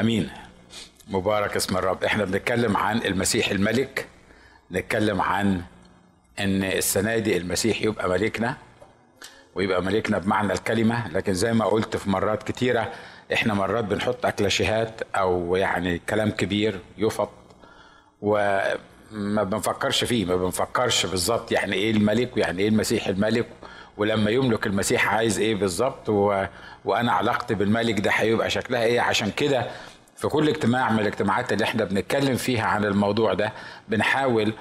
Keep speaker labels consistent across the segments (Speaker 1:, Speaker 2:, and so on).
Speaker 1: أمين. مبارك اسم الرب. إحنا بنتكلم عن المسيح الملك. نتكلم عن إن السنة دي المسيح يبقى ملكنا ويبقى ملكنا بمعنى الكلمة. لكن زي ما قلت في مرات كتيرة إحنا مرات بنحط اكلاشيهات أو يعني كلام كبير يفط وما بنفكرش فيه ما بنفكرش بالظبط يعني إيه الملك ويعني إيه المسيح الملك. ولما يملك المسيح عايز إيه بالظبط و... وأنا علاقتي بالملك ده هيبقى شكلها إيه. عشان كده في كل اجتماع من الاجتماعات اللي إحنا بنتكلم فيها عن الموضوع ده بنحاول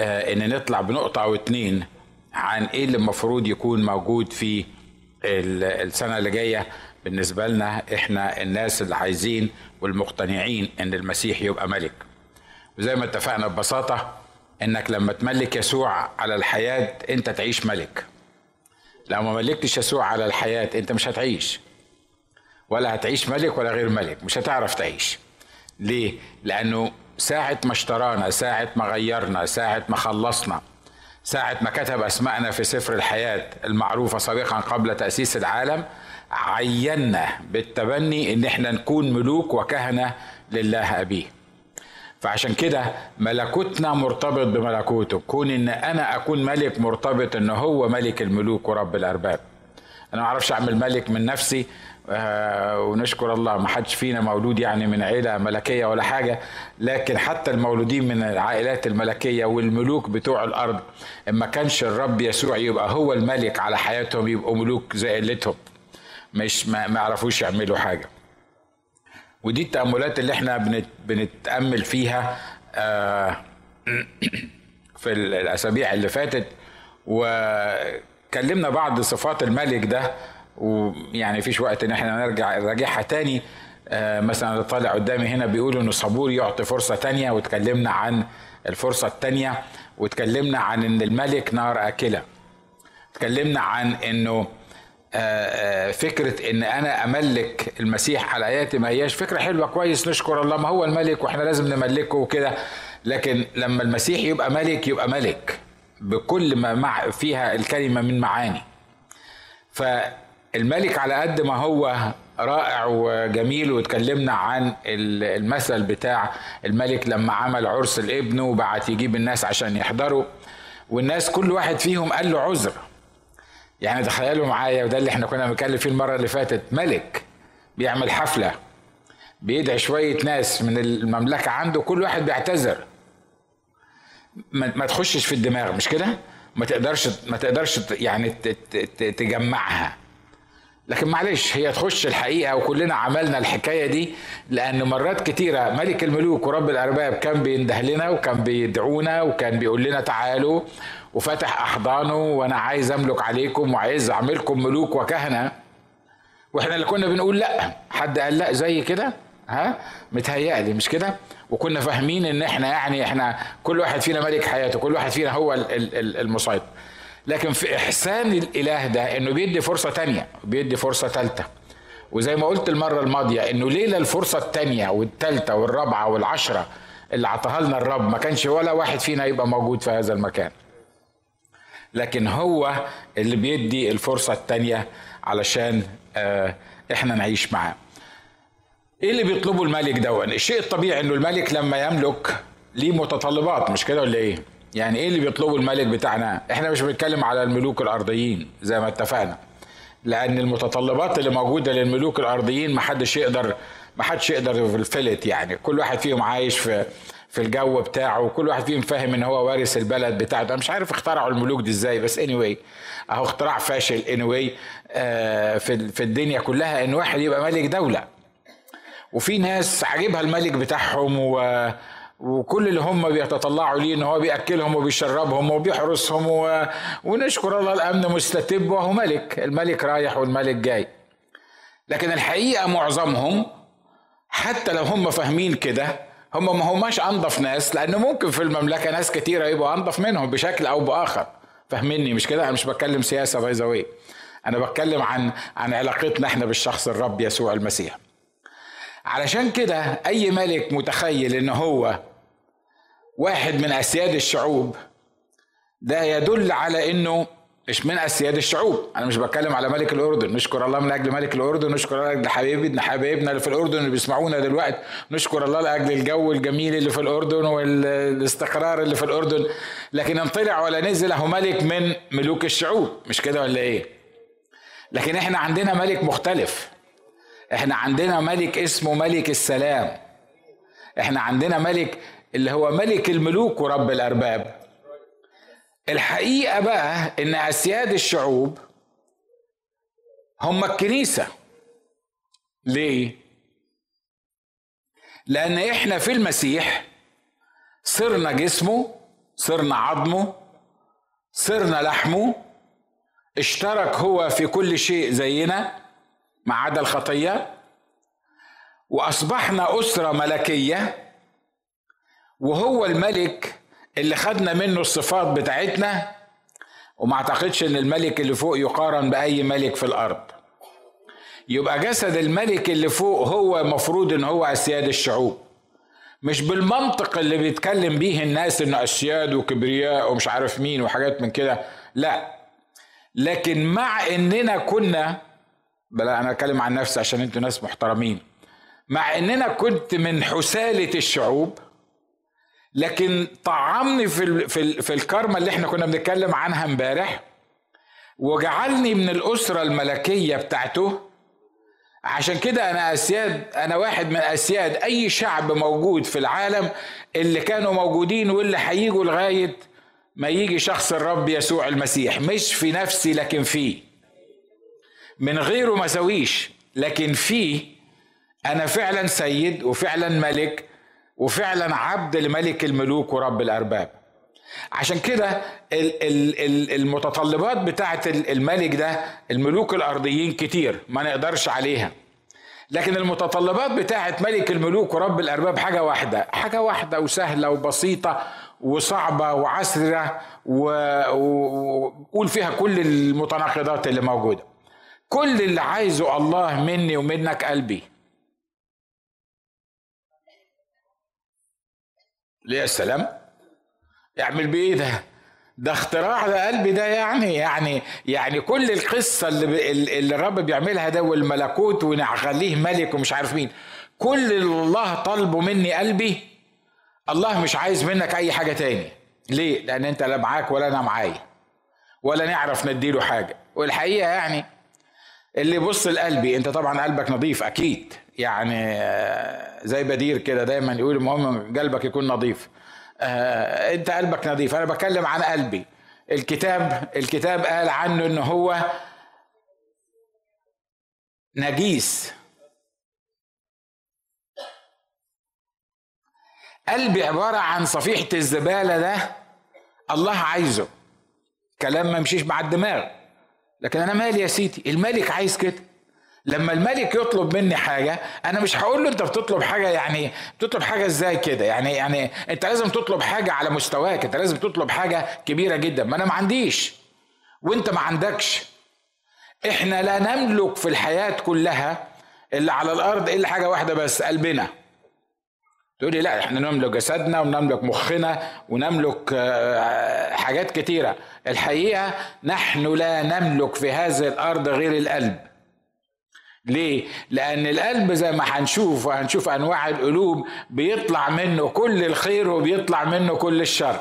Speaker 1: آه إن نطلع بنقطة أو اتنين عن إيه اللي المفروض يكون موجود في السنة اللي جاية. بالنسبة لنا إحنا الناس اللي عايزين والمقتنعين إن المسيح يبقى ملك. وزي ما اتفقنا ببساطة إنك لما تملك يسوع على الحياة أنت تعيش ملك. لو ما ملكتش يسوع على الحياة أنت مش هتعيش. ولا هتعيش ملك ولا غير ملك مش هتعرف تعيش. ليه؟ لأنه ساعة ما اشترانا ساعة ما غيرنا ساعة ما خلصنا ساعة ما كتب أسماءنا في سفر الحياة المعروفة سابقا قبل تأسيس العالم عينا بالتبني إن إحنا نكون ملوك وكهنة لله أبيه. فعشان كده ملكوتنا مرتبط بملكوته. كون إن أنا أكون ملك مرتبط إن هو ملك الملوك ورب الأرباب. أنا ما أعرفش أعمل ملك من نفسي ونشكر الله. ما حدش فينا مولود يعني من عيلة ملكية ولا حاجة لكن حتى المولودين من العائلات الملكية والملوك بتوع الأرض ما كانش الرب يسوع يبقى هو الملك على حياتهم يبقوا ملوك زي قلتهم. مش ما, ما يعرفوش يعملوا حاجة. ودي التأملات اللي إحنا بنت بنتأمل فيها آه في الأسابيع اللي فاتت. وكلمنا بعض صفات الملك ده ويعني فيش وقت إن إحنا نرجع نراجعها تاني. آه مثلا طالع قدامي هنا بيقول إنه صبور يعطي فرصة تانية واتكلمنا عن الفرصة التانية واتكلمنا عن إن الملك نار آكلة. اتكلمنا عن إنه آه آه فكرة إن أنا أملك المسيح على اياتي ما هياش فكرة حلوة كويس نشكر الله ما هو الملك وإحنا لازم نملكه وكده. لكن لما المسيح يبقى ملك يبقى ملك بكل ما فيها الكلمة من معاني. فالملك على قد ما هو رائع وجميل واتكلمنا عن المثل بتاع الملك لما عمل عرس الابن وبعت يجيب الناس عشان يحضروا والناس كل واحد فيهم قال له عذر. يعني تخيلوا معايا وده اللي إحنا كنا بنتكلم فيه المرة اللي فاتت ملك بيعمل حفلة بيدعي شوية ناس من المملكة عنده كل واحد بيعتذر. ما تخشش في الدماغ مش كده؟ ما تقدرش ما تقدرش يعني تجمعها. لكن معلش هي تخش الحقيقة وكلنا عملنا الحكاية دي لأن مرات كتيرة ملك الملوك ورب الأرباب كان بينده لنا وكان بيدعونا وكان بيقول لنا تعالوا وفتح أحضانه وأنا عايز أملك عليكم وعايز أعملكم ملوك وكهنة. وإحنا اللي كنا بنقول لأ حد قال لأ زي كده؟ ها؟ متهيألي مش كده؟ وكنا فاهمين إن إحنا يعني إحنا كل واحد فينا ملك حياته كل واحد فينا هو المسيطر. لكن في إحسان الإله ده إنه بيدي فرصة تانية بيدي فرصة ثالثه وزي ما قلت المرة الماضية إنه ليله الفرصة الثانية والثالثه والرابعة والعشرة اللي عطاها لنا الرب؟ ما كانش ولا واحد فينا يبقى موجود في هذا المكان. لكن هو اللي بيدي الفرصة الثانية علشان آه إحنا نعيش معاه. إيه اللي بيطلبه الملك دون الشيء الطبيعي إنه الملك لما يملك ليه متطلبات مش كده ولا إيه؟ يعني إيه اللي بيطلبه الملك بتاعنا؟ إحنا مش بنتكلم على الملوك الأرضيين زي ما اتفقنا. لأن المتطلبات اللي موجودة للملوك الأرضيين ما حدش يقدر ما حدش يقدر في الفلت يعني. كل واحد فيهم عايش في في الجو بتاعه وكل واحد فيهم فاهم إن هو وارث البلد بتاعته. أنا مش عارف اخترعوا الملوك دي إزاي بس اني anyway أهو اختراع فاشل اني anyway آه في في الدنيا كلها إن واحد يبقى ملك دولة. وفي ناس عاجبها الملك بتاعهم و وكل اللي هم بيتطلعوا ليه إن هو بيأكلهم وبيشربهم وبيحرسهم و... ونشكر الله الأمن مستتب وهو ملك. الملك رايح والملك جاي. لكن الحقيقة معظمهم حتى لو هم فاهمين كده هم ما هماش أنضف ناس لأن ممكن في المملكة ناس كتيرة يبقوا أنضف منهم بشكل أو بآخر. فاهميني مش كده؟ أنا مش بتكلم سياسة باي ذا أنا بتكلم عن عن علاقتنا إحنا بالشخص الرب يسوع المسيح. علشان كده أي ملك متخيل إن هو واحد من أسياد الشعوب. ده يدل على إنه مش من أسياد الشعوب. أنا مش بتكلم على ملك الأردن. نشكر الله من أجل ملك الأردن. نشكر الله لاجل حبيبنا حبايبنا اللي في الأردن اللي بيسمعونا دلوقتي. نشكر الله لاجل الجو الجميل اللي في الأردن والاستقرار اللي في الأردن. لكن ان طلع ولا نزل أهو ملك من ملوك الشعوب. مش كده ولا إيه؟ لكن إحنا عندنا ملك مختلف. إحنا عندنا ملك اسمه ملك السلام. إحنا عندنا ملك اللي هو ملك الملوك ورب الأرباب. الحقيقة بقى إن أسياد الشعوب هم الكنيسة. ليه؟ لأن إحنا في المسيح صرنا جسمه صرنا عظمه صرنا لحمه اشترك هو في كل شيء زينا ما عدا الخطية وأصبحنا أسرة ملكية. وهو الملك اللي خدنا منه الصفات بتاعتنا وما اعتقدش ان الملك اللي فوق يقارن بأي ملك في الأرض. يبقى جسد الملك اللي فوق هو مفروض إن هو أسياد الشعوب. مش بالمنطق اللي بيتكلم بيه الناس انه أسياد وكبرياء ومش عارف مين وحاجات من كده لا. لكن مع إننا كنا بلا أنا أتكلم عن نفسي عشان أنتوا ناس محترمين. مع إننا كنت من حسالة الشعوب لكن طعمني في في في الكارما اللي إحنا كنا بنتكلم عنها امبارح وجعلني من الأسرة الملكية بتاعته. عشان كده أنا أسياد أنا واحد من أسياد أي شعب موجود في العالم اللي كانوا موجودين واللي هيجوا لغاية ما يجي شخص الرب يسوع المسيح. مش في نفسي لكن فيه من غيره ما سويش لكن فيه أنا فعلا سيد وفعلا ملك وفعلا عبد لملك الملوك ورب الأرباب. عشان كده المتطلبات بتاعه الملك ده الملوك الأرضيين كتير ما نقدرش عليها. لكن المتطلبات بتاعه ملك الملوك ورب الأرباب حاجة واحدة حاجة واحدة وسهلة وبسيطة وصعبة وعسرة وقول فيها كل المتناقضات اللي موجودة. كل اللي عايزه الله مني ومنك قلبي ليه يا سلام؟ يعمل بايه ده؟ ده اختراع ده قلبي ده يعني يعني يعني كل القصة اللي اللي الرب بيعملها ده والملكوت ونخليه ملك ومش عارف مين. كل اللي الله طالبه مني قلبي الله مش عايز منك أي حاجة تاني. ليه؟ لأن أنت لا معاك ولا أنا معايا. ولا نعرف نديله حاجة. والحقيقة يعني اللي يبص لقلبي أنت طبعا قلبك نظيف أكيد. يعني آه، زي بدير كده دايما يقول المهم قلبك يكون نظيف. آه، انت قلبك نظيف. أنا بتكلم عن قلبي. الكتاب الكتاب قال عنه إن هو نجيس. قلبي عبارة عن صفيحة الزبالة ده الله عايزه. كلام ما يمشيش مع الدماغ. لكن أنا مالي يا سيدي؟ الملك عايز كده. لما الملك يطلب مني حاجة أنا مش هقول له أنت بتطلب حاجة يعني بتطلب حاجة إزاي كده؟ يعني يعني أنت لازم تطلب حاجة على مستواك أنت لازم تطلب حاجة كبيرة جدا. ما أنا ما عنديش. وأنت ما عندكش. إحنا لا نملك في الحياة كلها اللي على الأرض إلا حاجة واحدة بس قلبنا. تقول لي لا إحنا نملك جسدنا ونملك مخنا ونملك آه، حاجات كتيرة. الحقيقة نحن لا نملك في هذه الأرض غير القلب. ليه؟ لأن القلب زي ما هنشوف وهنشوف أنواع القلوب بيطلع منه كل الخير وبيطلع منه كل الشر.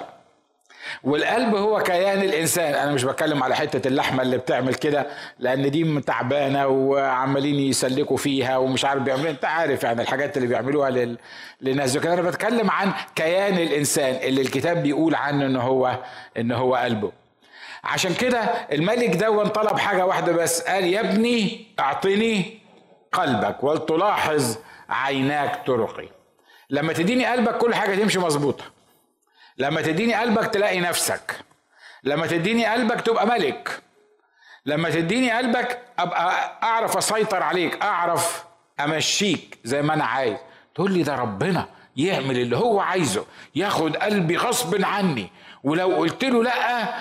Speaker 1: والقلب هو كيان الإنسان أنا مش بتكلم على حتة اللحمة اللي بتعمل كده لأن دي تعبانة وعمالين يسلكوا فيها ومش عارف بيعملوا أنت عارف يعني الحاجات اللي بيعملوها لل... للناس لكن أنا بتكلم عن كيان الإنسان اللي الكتاب بيقول عنه إن هو إن هو قلبه عشان كده الملك ده طلب حاجة واحدة بس. قال يا ابني أعطني قلبك ولتلاحظ عيناك طرقي. لما تديني قلبك كل حاجة تمشي مظبوطة. لما تديني قلبك تلاقي نفسك. لما تديني قلبك تبقى ملك. لما تديني قلبك أبقى أعرف أسيطر عليك أعرف أمشيك زي ما أنا عايز. تقول لي ده ربنا يعمل اللي هو عايزه ياخد قلبي غصب عني. ولو قلت له لأ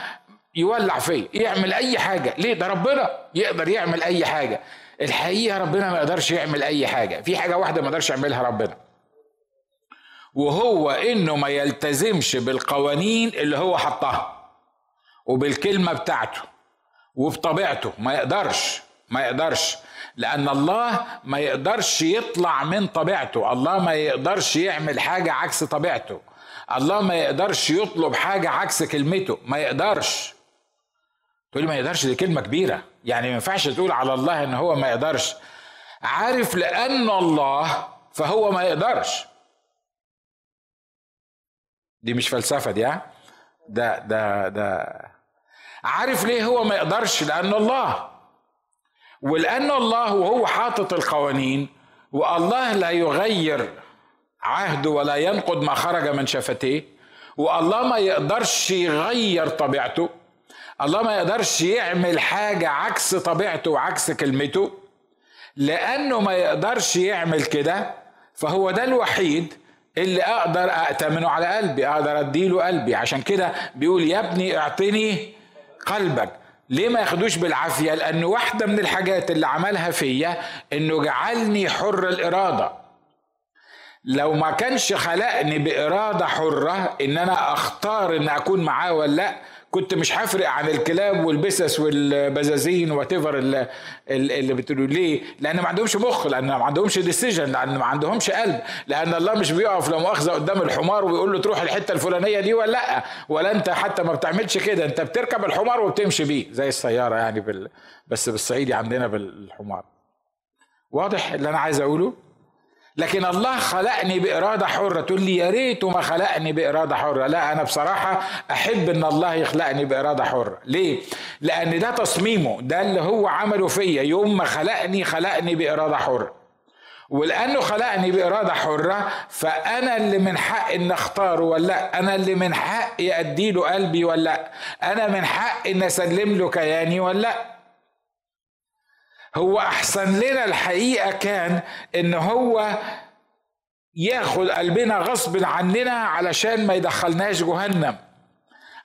Speaker 1: يولع فيا يعمل أي حاجة. ليه؟ ده ربنا يقدر يعمل أي حاجة. الحقيقة ربنا ما يقدرش يعمل أي حاجة. في حاجة واحدة ما يقدرش يعملها ربنا. وهو إنه ما يلتزمش بالقوانين اللي هو حطها وبالكلمة بتاعته وبطبيعته. ما يقدرش ما يقدرش. لأن الله ما يقدرش يطلع من طبيعته. الله ما يقدرش يعمل حاجة عكس طبيعته. الله ما يقدرش يطلب حاجة عكس كلمته. ما يقدرش. تقول ما يقدرش دي كلمة كبيرة. يعني ما ينفعش تقول على الله إن هو ما يقدرش. عارف لأن الله فهو ما يقدرش. دي مش فلسفة دي ها؟ ده ده ده. عارف ليه هو ما يقدرش؟ لأن الله. ولأن الله وهو حاطط القوانين والله لا يغير عهده ولا ينقض ما خرج من شفتيه والله ما يقدرش يغير طبيعته. الله ما يقدرش يعمل حاجة عكس طبيعته وعكس كلمته. لأنه ما يقدرش يعمل كده فهو ده الوحيد اللي أقدر أأتمنه على قلبي أقدر أديله قلبي. عشان كده بيقول يا ابني اعطني قلبك. ليه ما ياخدوش بالعافية؟ لأن واحدة من الحاجات اللي عملها فيا إنه جعلني حر الإرادة. لو ما كانش خلقني بإرادة حرة إن أنا أختار إن أكون معاه ولا لأ كنت مش هفرق عن الكلاب والبسس والبزازين what اللي, اللي بتقولوا ليه؟ لأن ما عندهمش مخ لأن ما عندهمش decision لأن ما عندهمش قلب. لأن الله مش بيقف لا مؤاخذة قدام الحمار ويقول له تروح الحتة الفلانية دي ولا لأ. ولا أنت حتى ما بتعملش كده. أنت بتركب الحمار وبتمشي بيه. زي السيارة يعني بال... بس بالصعيدي عندنا بالحمار. واضح اللي أنا عايز أقوله؟ لكن الله خلقني بإرادة حرة. تقول لي يا ريته ما خلقني بإرادة حرة. لا أنا بصراحة أحب إن الله يخلقني بإرادة حرة. ليه؟ لأن ده تصميمه. ده اللي هو عمله فيا. يوم ما خلقني خلقني بإرادة حرة. ولأنه خلقني بإرادة حرة فأنا اللي من حق إن أختاره ولا لأ؟ أنا اللي من حقي أديله قلبي ولا لأ؟ أنا من حق إن أسلم له كياني ولا لأ؟ هو أحسن لنا الحقيقة كان إن هو ياخد قلبنا غصب عننا علشان ما يدخلناش جهنم.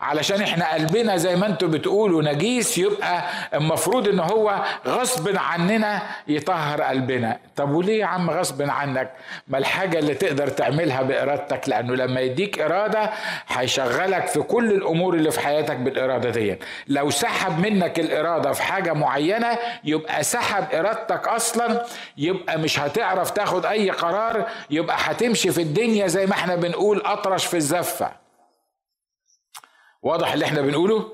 Speaker 1: علشان إحنا قلبنا زي ما أنتم بتقولوا نجيس يبقى المفروض ان هو غصب عننا يطهر قلبنا. طب وليه يا عم غصب عنك؟ ما الحاجة اللي تقدر تعملها بإرادتك لأنه لما يديك إرادة هيشغلك في كل الأمور اللي في حياتك بالإرادة دي لو سحب منك الإرادة في حاجة معينة يبقى سحب إرادتك أصلا يبقى مش هتعرف تاخد أي قرار يبقى هتمشي في الدنيا زي ما إحنا بنقول أطرش في الزفة. واضح اللي إحنا بنقوله؟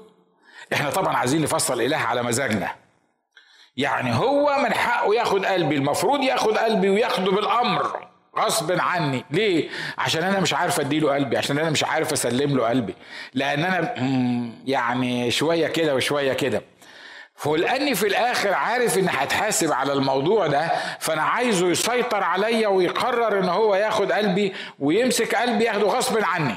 Speaker 1: إحنا طبعا عايزين نفصل اله على مزاجنا. يعني هو من حقه ياخد قلبي المفروض ياخد قلبي وياخده بالأمر. غصب عني. ليه؟ عشان أنا مش عارف أديله قلبي عشان أنا مش عارف أسلم له قلبي. لأن أنا يعني شوية كده وشوية كده. فلاني في الآخر عارف ان هتحاسب على الموضوع ده فأنا عايزه يسيطر عليا ويقرر إن هو ياخد قلبي ويمسك قلبي ياخده غصب عني.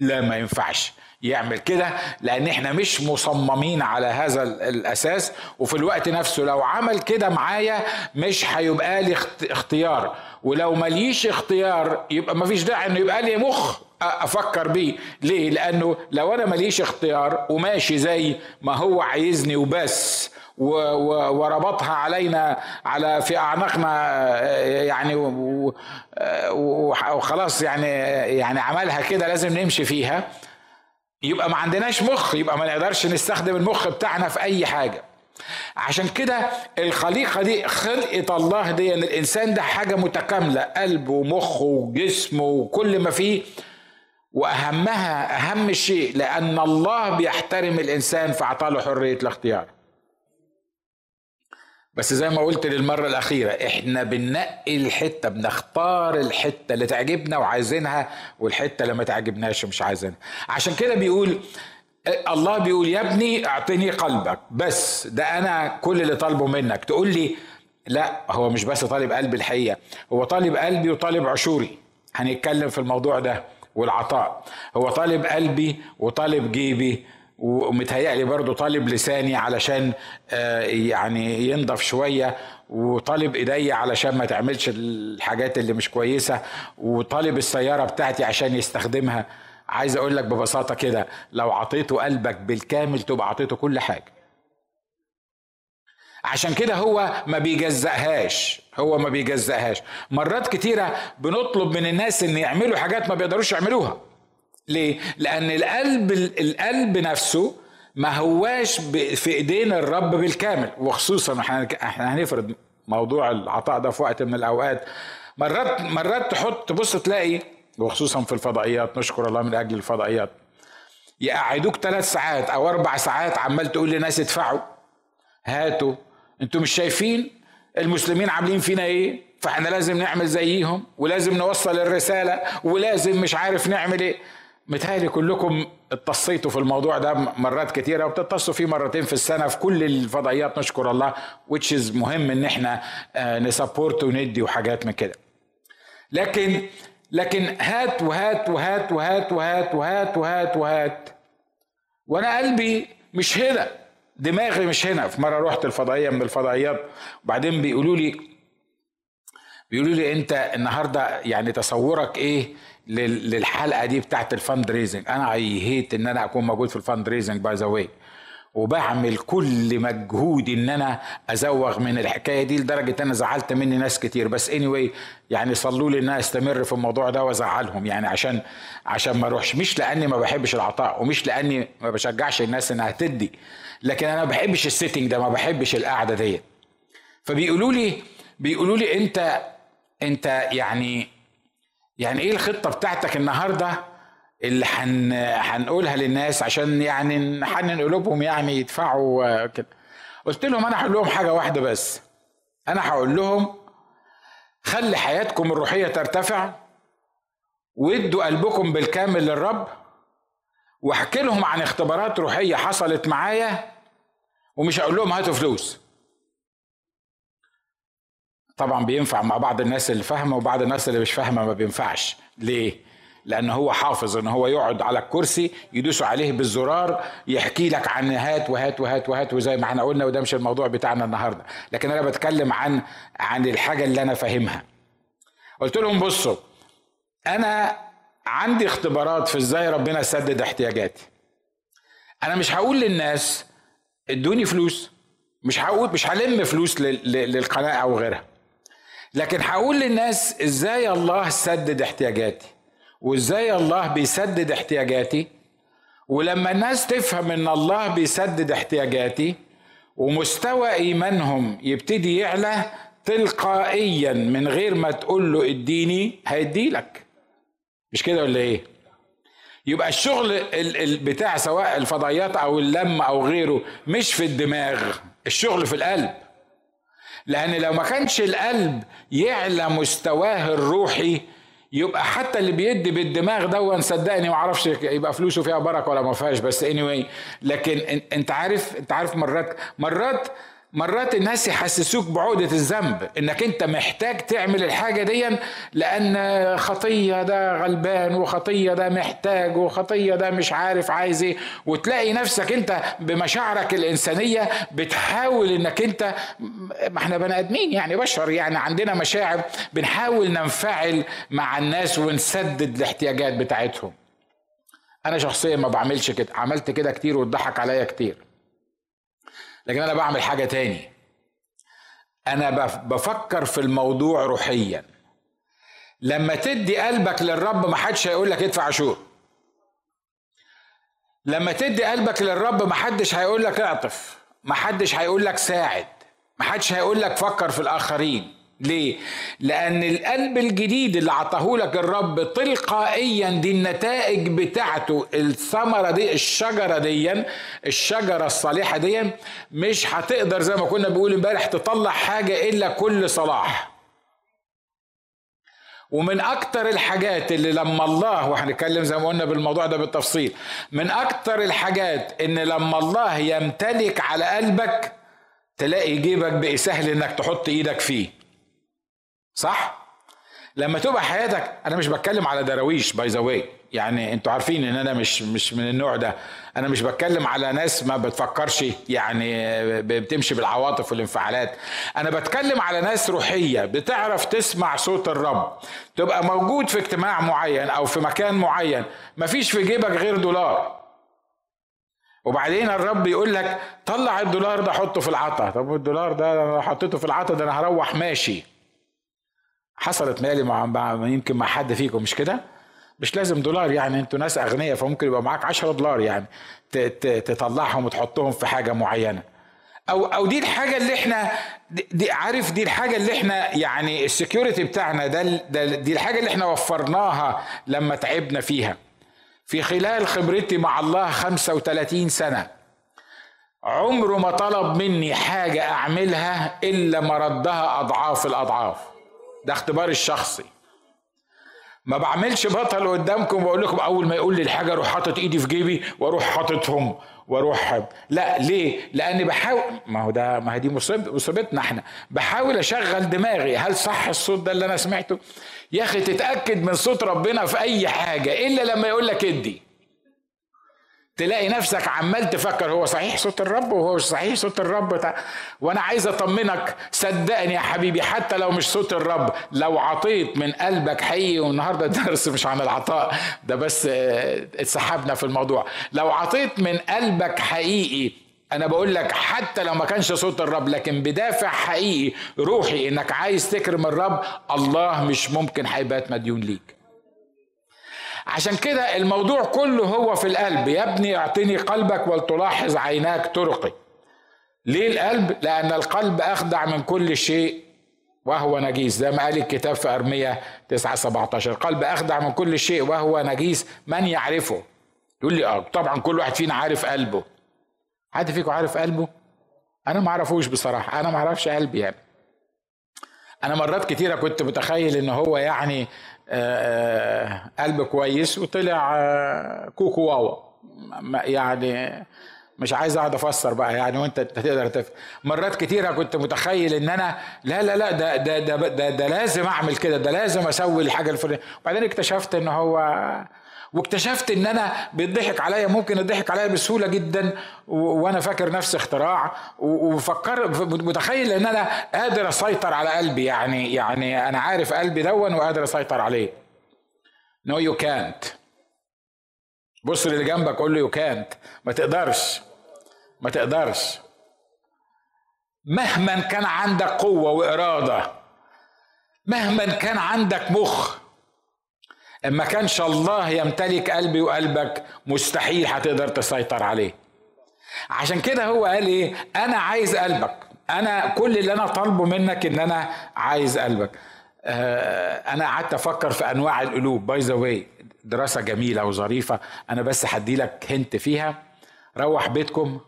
Speaker 1: لا ما ينفعش. يعمل كده لأن إحنا مش مصممين على هذا الأساس. وفي الوقت نفسه لو عمل كده معايا مش هيبقى لي اختيار. ولو ماليش اختيار يبقى مفيش داعي إنه يبقى لي مخ أفكر بيه. ليه؟ لأنه لو أنا ماليش اختيار وماشي زي ما هو عايزني وبس وربطها علينا على في أعناقنا يعني وخلاص يعني يعني عملها كده لازم نمشي فيها. يبقى ما عندناش مخ يبقى ما نقدرش نستخدم المخ بتاعنا في أي حاجة. عشان كده الخليقة دي خلقة الله دي إن الإنسان ده حاجة متكاملة قلب ومخ وجسم وكل ما فيه. وأهمها أهم شيء لأن الله بيحترم الإنسان فأعطاه حرية الاختيار. بس زي ما قلت للمرة الأخيرة إحنا بننقي الحتة بنختار الحتة اللي تعجبنا وعايزينها والحتة اللي ما تعجبناش ومش عايزينها. عشان كده بيقول الله بيقول يا ابني أعطني قلبك. بس ده أنا كل اللي طالبه منك. تقول لي لا هو مش بس طالب قلبي الحقيقة هو طالب قلبي وطالب عشوري. هنتكلم في الموضوع ده والعطاء. هو طالب قلبي وطالب جيبي ومتهيألي برضو طالب لساني علشان آه، يعني ينضف شوية وطالب ايدي علشان ما تعملش الحاجات اللي مش كويسة وطالب السيارة بتاعتي عشان يستخدمها. عايز أقول لك ببساطة كده لو عطيته قلبك بالكامل تبقى عطيته كل حاجة. عشان كده هو ما بيجزأهاش هو ما بيجزأهاش. مرات كتيرة بنطلب من الناس إن يعملوا حاجات ما بيقدروش يعملوها. ليه؟ لأن القلب القلب نفسه ما هواش في إيدين الرب بالكامل. وخصوصا إحنا إحنا هنفرض موضوع العطاء ده في وقت من الأوقات. مرات مرات تحط تبص تلاقي وخصوصا في الفضائيات نشكر الله من أجل الفضائيات يقعدوك ثلاث ساعات أو أربع ساعات عمال تقول لناس ادفعوا هاتوا. أنتوا مش شايفين المسلمين عاملين فينا إيه؟ فإحنا لازم نعمل زيهم ولازم نوصل الرسالة ولازم مش عارف نعمل إيه. متهيألي كلكم اتصيتوا في الموضوع ده مرات كتيرة وبتتصوا فيه مرتين في السنة في كل الفضائيات نشكر الله which is مهم إن إحنا آه، نسبورت وندي وحاجات من كده. لكن لكن هات وهات وهات وهات وهات وهات وهات وهات. وأنا قلبي مش هنا دماغي مش هنا. في مرة رحت الفضائية من الفضائيات وبعدين بيقولوا لي بيقولوا لي أنت النهارده يعني تصورك إيه؟ للحلقة دي بتاعت ال fund raising أنا I hate إن أنا أكون موجود في ال fund raising by the way وبعمل كل مجهودي إن أنا أزوغ من الحكاية دي لدرجة أنا زعلت مني ناس كتير. بس any anyway يعني صلوا لي إن أنا أستمر في الموضوع ده وأزعلهم. يعني عشان عشان ما أروحش. مش لأني ما بحبش العطاء ومش لأني ما بشجعش الناس إنها تدي. لكن أنا ما بحبش ال setting ده ما بحبش القعدة دي فبيقولوا لي بيقولوا لي أنت أنت يعني يعني إيه الخطة بتاعتك النهارده اللي حن هنقولها للناس عشان يعني نحنن قلوبهم يعني يدفعوا كده؟ قلت لهم أنا هقول لهم حاجة واحدة بس. أنا هقول لهم خلي حياتكم الروحية ترتفع وادوا قلبكم بالكامل للرب واحكي لهم عن اختبارات روحية حصلت معايا ومش هقول لهم هاتوا فلوس. طبعا بينفع مع بعض الناس اللي فاهمة وبعض الناس اللي مش فاهمة ما بينفعش. ليه؟ لأن هو حافظ ان هو يقعد على الكرسي يدوسوا عليه بالزرار يحكي لك عن هات وهات وهات وهات وزي ما إحنا قلنا وده مش الموضوع بتاعنا النهارده. لكن أنا بتكلم عن عن الحاجة اللي أنا فاهمها. قلت لهم بصوا أنا عندي اختبارات في إزاي ربنا سدد احتياجاتي. أنا مش هقول للناس ادوني فلوس مش هقول مش هلم فلوس للقناة أو غيرها. لكن هقول للناس إزاي الله سدد احتياجاتي وإزاي الله بيسدد احتياجاتي. ولما الناس تفهم إن الله بيسدد احتياجاتي ومستوى إيمانهم يبتدي يعلى تلقائيا من غير ما تقول له اديني هيديلك. مش كده ولا إيه؟ يبقى الشغل بتاع سواء الفضائيات أو اللم أو غيره مش في الدماغ الشغل في القلب. لأن لو ما كانش القلب يعلى مستواه الروحي يبقى حتى اللي بيدي بالدماغ ده صدقني ما أعرفش يبقى فلوسه فيها بركة ولا ما فيهاش بس اني anyway لكن أنت عارف أنت عارف مرات مرات مرات الناس يحسسوك بعودة الذنب إنك أنت محتاج تعمل الحاجة دي لأن خطية ده غلبان وخطية ده محتاج وخطية ده مش عارف عايز إيه. وتلاقي نفسك أنت بمشاعرك الإنسانية بتحاول إنك أنت ما إحنا بني آدمين يعني بشر يعني عندنا مشاعر بنحاول ننفعل مع الناس ونسدد الاحتياجات بتاعتهم. أنا شخصيا ما بعملش كده عملت كده كتير واتضحك عليا كتير. لكن أنا بعمل حاجة تاني. أنا بفكر في الموضوع روحيا. لما تدي قلبك للرب ما حدش هيقول لك ادفع عشور لما تدي قلبك للرب ما حدش هيقول لك اعطف. ما حدش هيقول لك ساعد. ما حدش هيقول لك فكر في الآخرين. ليه؟ لأن القلب الجديد اللي عطاه لك الرب تلقائيا دي النتائج بتاعته الثمرة دي الشجرة دي الشجرة الصالحة دي مش هتقدر زي ما كنا بنقول امبارح تطلع حاجة إلا كل صلاح. ومن أكتر الحاجات اللي لما الله وهنتكلم زي ما قلنا بالموضوع ده بالتفصيل من أكتر الحاجات إن لما الله يمتلك على قلبك تلاقي جيبك بقي سهل إنك تحط إيدك فيه صح؟ لما تبقى حياتك أنا مش بتكلم على دراويش by the way يعني أنتوا عارفين إن أنا مش مش من النوع ده. أنا مش بتكلم على ناس ما بتفكرش يعني بتمشي بالعواطف والانفعالات. أنا بتكلم على ناس روحية بتعرف تسمع صوت الرب. تبقى موجود في اجتماع معين أو في مكان معين. مفيش في جيبك غير دولار. وبعدين الرب يقول لك طلع الدولار ده حطه في العطا. طب الدولار ده لو حطيته في العطا ده أنا هروح ماشي. حصلت مالي مع, يمكن مع حد فيكم مش كده؟ مش لازم دولار يعني أنتوا ناس أغنياء فممكن يبقى معاك 10 دولار يعني تطلعهم وتحطهم في حاجة معينة. أو أو دي الحاجة اللي إحنا دي عارف دي الحاجة اللي إحنا يعني السكيورتي بتاعنا ده, ده دي الحاجة اللي إحنا وفرناها لما تعبنا فيها. في خلال خبرتي مع الله 35 سنة عمره ما طلب مني حاجة أعملها إلا ما ردها أضعاف الأضعاف. ده اختباري الشخصي. ما بعملش بطل قدامكم واقول لكم أول ما يقول لي الحاجة أروح حاطط إيدي في جيبي وأروح حاططهم وأروح لا ليه؟ لأني بحاول ما هو ده ما هي دي مصيبتنا إحنا. بحاول أشغل دماغي. هل صح الصوت ده اللي أنا سمعته؟ يا أخي تتأكد من صوت ربنا في أي حاجة إلا لما يقول لك ادي. تلاقي نفسك عمال تفكر هو صحيح صوت الرب؟ وهو صحيح صوت الرب؟ وأنا عايز أطمنك صدقني يا حبيبي حتى لو مش صوت الرب لو عطيت من قلبك حقيقي والنهاردة درس مش عن العطاء ده بس آه، اتسحبنا في الموضوع. لو عطيت من قلبك حقيقي أنا بقول لك حتى لو ما كانش صوت الرب لكن بدافع حقيقي روحي إنك عايز تكرم الرب الله مش ممكن هيبات مديون ليك. عشان كده الموضوع كله هو في القلب. يا ابني اعطني قلبك ولتلاحظ عيناك طرقي ليه القلب؟ لأن القلب أخدع من كل شيء وهو نجيس. زي ما قال الكتاب في ارميا 9 17 القلب أخدع من كل شيء وهو نجيس. من يعرفه؟ يقول لي آه طبعا كل واحد فينا عارف قلبه. حد فيكم عارف قلبه؟ أنا ما أعرفوش بصراحة. أنا ما أعرفش قلبي يعني. أنا مرات كتيرة كنت متخيل إن هو يعني قلب كويس وطلع آه، كوكو واوا. يعني مش عايز اقعد افسر بقى يعني وانت تقدر تفهم مرات كتيرة كنت متخيل ان أنا لا لا لا ده ده ده, ده, ده لازم اعمل كده ده لازم أسوي الحاجة الفلانية. وبعدين اكتشفت ان هو واكتشفت إن أنا بيضحك عليا ممكن يضحك عليا بسهولة جدا وأنا فاكر نفسي اختراع وفكر متخيل إن أنا قادر أسيطر على قلبي يعني يعني أنا عارف قلبي دون وقادر أسيطر عليه. نو يو كانت بص للي جنبك قول له يو كانت ما تقدرش. ما تقدرش. مهما كان عندك قوة وإرادة. مهما كان عندك مخ. ما كانش الله يمتلك قلبي وقلبك مستحيل هتقدر تسيطر عليه. عشان كده هو قال إيه؟ أنا عايز قلبك. أنا كل اللي أنا طالبه منك إن أنا عايز قلبك. آه أنا قعدت أفكر في أنواع القلوب. by the way دراسة جميلة وظريفة. أنا بس هدي لك hint فيها. روح بيتكم.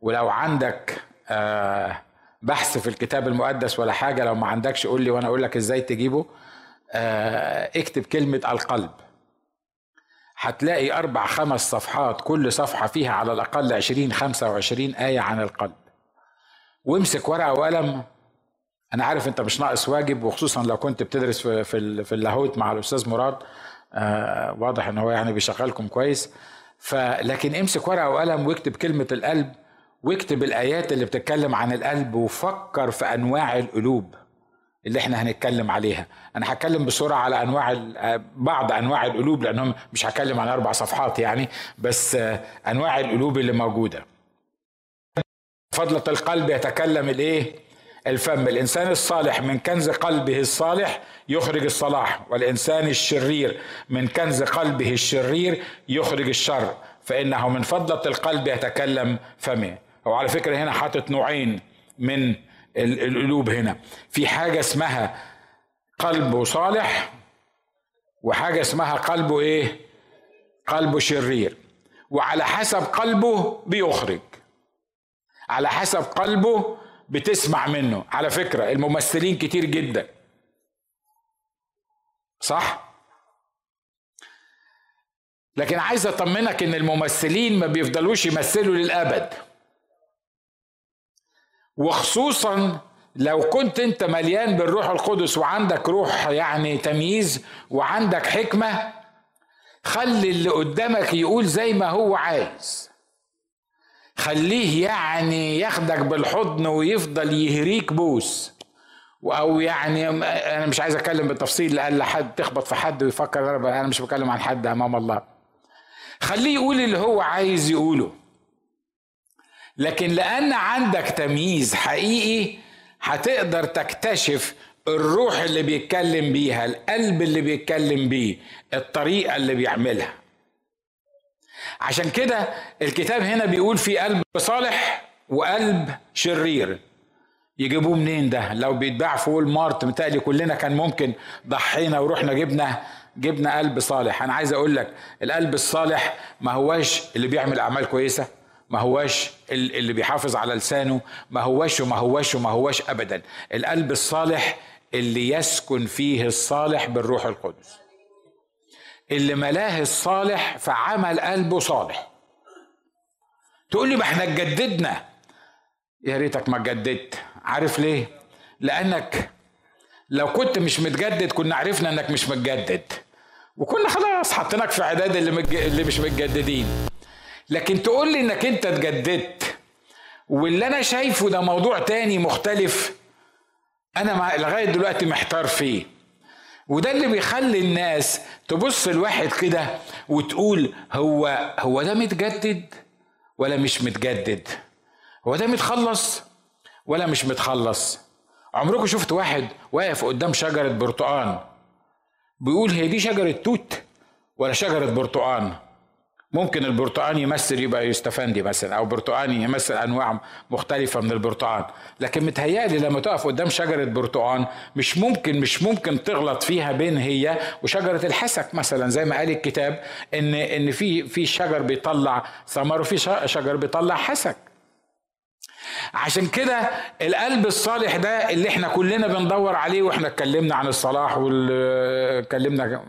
Speaker 1: ولو عندك آه بحث في الكتاب المقدس ولا حاجة لو ما عندكش قول لي وأنا أقول لك إزاي تجيبه. اكتب كلمة القلب. هتلاقي أربع خمس صفحات كل صفحة فيها على الأقل عشرين خمسة وعشرين آية عن القلب. وامسك ورقة وقلم. أنا عارف أنت مش ناقص واجب وخصوصا لو كنت بتدرس في في, اللاهوت مع الأستاذ مراد. آه واضح إن هو يعني بيشغلكم كويس. فلكن امسك ورقة وقلم واكتب كلمة القلب واكتب الآيات اللي بتتكلم عن القلب وفكر في أنواع القلوب. اللي إحنا هنتكلم عليها. أنا هتكلم بسرعة على أنواع بعض أنواع القلوب لأنهم مش هتكلم عن أربع صفحات يعني بس أنواع القلوب اللي موجودة. فضلة القلب يتكلم الإيه؟ الفم. الإنسان الصالح من كنز قلبه الصالح يخرج الصلاح والإنسان الشرير من كنز قلبه الشرير يخرج الشر. فإنه من فضلة القلب يتكلم فمه. وعلى فكرة هنا حاطط نوعين من القلوب هنا. في حاجة اسمها قلبه صالح وحاجة اسمها قلبه إيه؟ قلبه شرير. وعلى حسب قلبه بيخرج. على حسب قلبه بتسمع منه. على فكرة الممثلين كتير جدا. صح؟ لكن عايز أطمنك إن الممثلين ما بيفضلوش يمثلوا للأبد. وخصوصا لو كنت أنت مليان بالروح القدس وعندك روح يعني تمييز وعندك حكمة خلي اللي قدامك يقول زي ما هو عايز. خليه يعني ياخدك بالحضن ويفضل يهريك بوس. أو يعني أنا مش عايز أتكلم بالتفصيل لأن حد تخبط في حد ويفكر أنا مش بتكلم عن حد أمام الله. خليه يقول اللي هو عايز يقوله. لكن لأن عندك تمييز حقيقي هتقدر تكتشف الروح اللي بيتكلم بيها القلب اللي بيتكلم بيه الطريقة اللي بيعملها. عشان كده الكتاب هنا بيقول في قلب صالح وقلب شرير. يجيبوه منين ده؟ لو بيتباع في وول مارت متهيألي كلنا كان ممكن ضحينا ورحنا جبنا جبنا قلب صالح. أنا عايز أقول لك القلب الصالح ما هواش اللي بيعمل أعمال كويسة. ما هواش اللي بيحافظ على لسانه ما هواش وما هواش وما هواش ابدا. القلب الصالح اللي يسكن فيه الصالح بالروح القدس. اللي ملاه الصالح فعمل قلبه صالح. تقول لي ما إحنا اتجددنا. يا ريتك ما اتجددت. عارف ليه؟ لأنك لو كنت مش متجدد كنا عرفنا إنك مش متجدد. وكنا خلاص حطيناك في اعداد اللي. اللي مش متجددين. لكن تقول لي إنك أنت اتجددت واللي أنا شايفه ده موضوع تاني مختلف أنا. لغاية دلوقتي محتار فيه. وده اللي بيخلي الناس تبص الواحد كده وتقول هو هو ده متجدد ولا مش متجدد؟ هو ده متخلص ولا مش متخلص؟ عمركم شفت واحد واقف قدام شجرة برتقان؟ بيقول هي دي شجرة توت ولا شجرة برتقان؟ ممكن البرتقان يمثل يبقى يستفندي مثلا أو برتقان يمثل أنواع مختلفة من البرتقان. لكن متهيألي لما تقف قدام شجرة برتقان مش ممكن مش ممكن تغلط فيها بين هي وشجرة الحسك مثلا زي ما قال الكتاب إن إن في في شجر بيطلع ثمر وفي شجر بيطلع حسك. عشان كده القلب الصالح ده اللي إحنا كلنا بندور عليه وإحنا اتكلمنا عن الصلاح واتكلمنا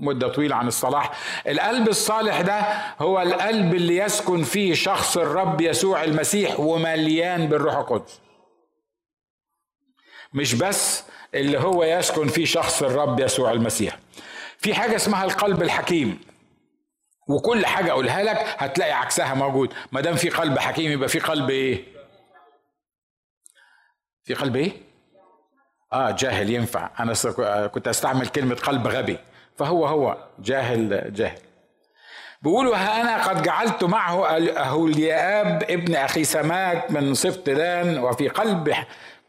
Speaker 1: مدة طويلة عن الصلاح. القلب الصالح ده هو القلب اللي يسكن فيه شخص الرب يسوع المسيح ومليان بالروح القدس. مش بس اللي هو يسكن فيه شخص الرب يسوع المسيح. في حاجة اسمها القلب الحكيم. وكل حاجة أقولها لك هتلاقي عكسها موجود. ما دام في قلب حكيم يبقى في قلب إيه؟ في قلب إيه؟ آه جاهل ينفع. أنا كنت أستعمل كلمة قلب غبي. فهو هو جاهل جاهل. بيقولوا ها أنا قد جعلت معه أهولياب ابن أخي سماك من سبط دان وفي قلب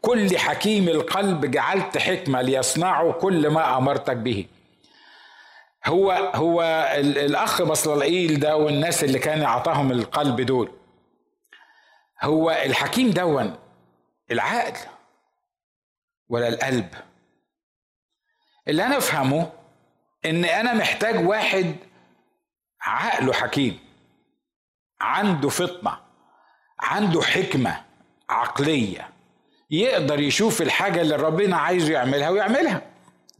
Speaker 1: كل حكيم القلب جعلت حكمة ليصنعوا كل ما أمرتك به. هو هو الأخ بصلالعيل ده والناس اللي كان أعطاهم القلب دول. هو الحكيم دون العقل ولا القلب؟ اللي أنا أفهمه إن أنا محتاج واحد عقله حكيم عنده فطنة عنده حكمة عقلية يقدر يشوف الحاجة اللي ربنا عايزه يعملها ويعملها.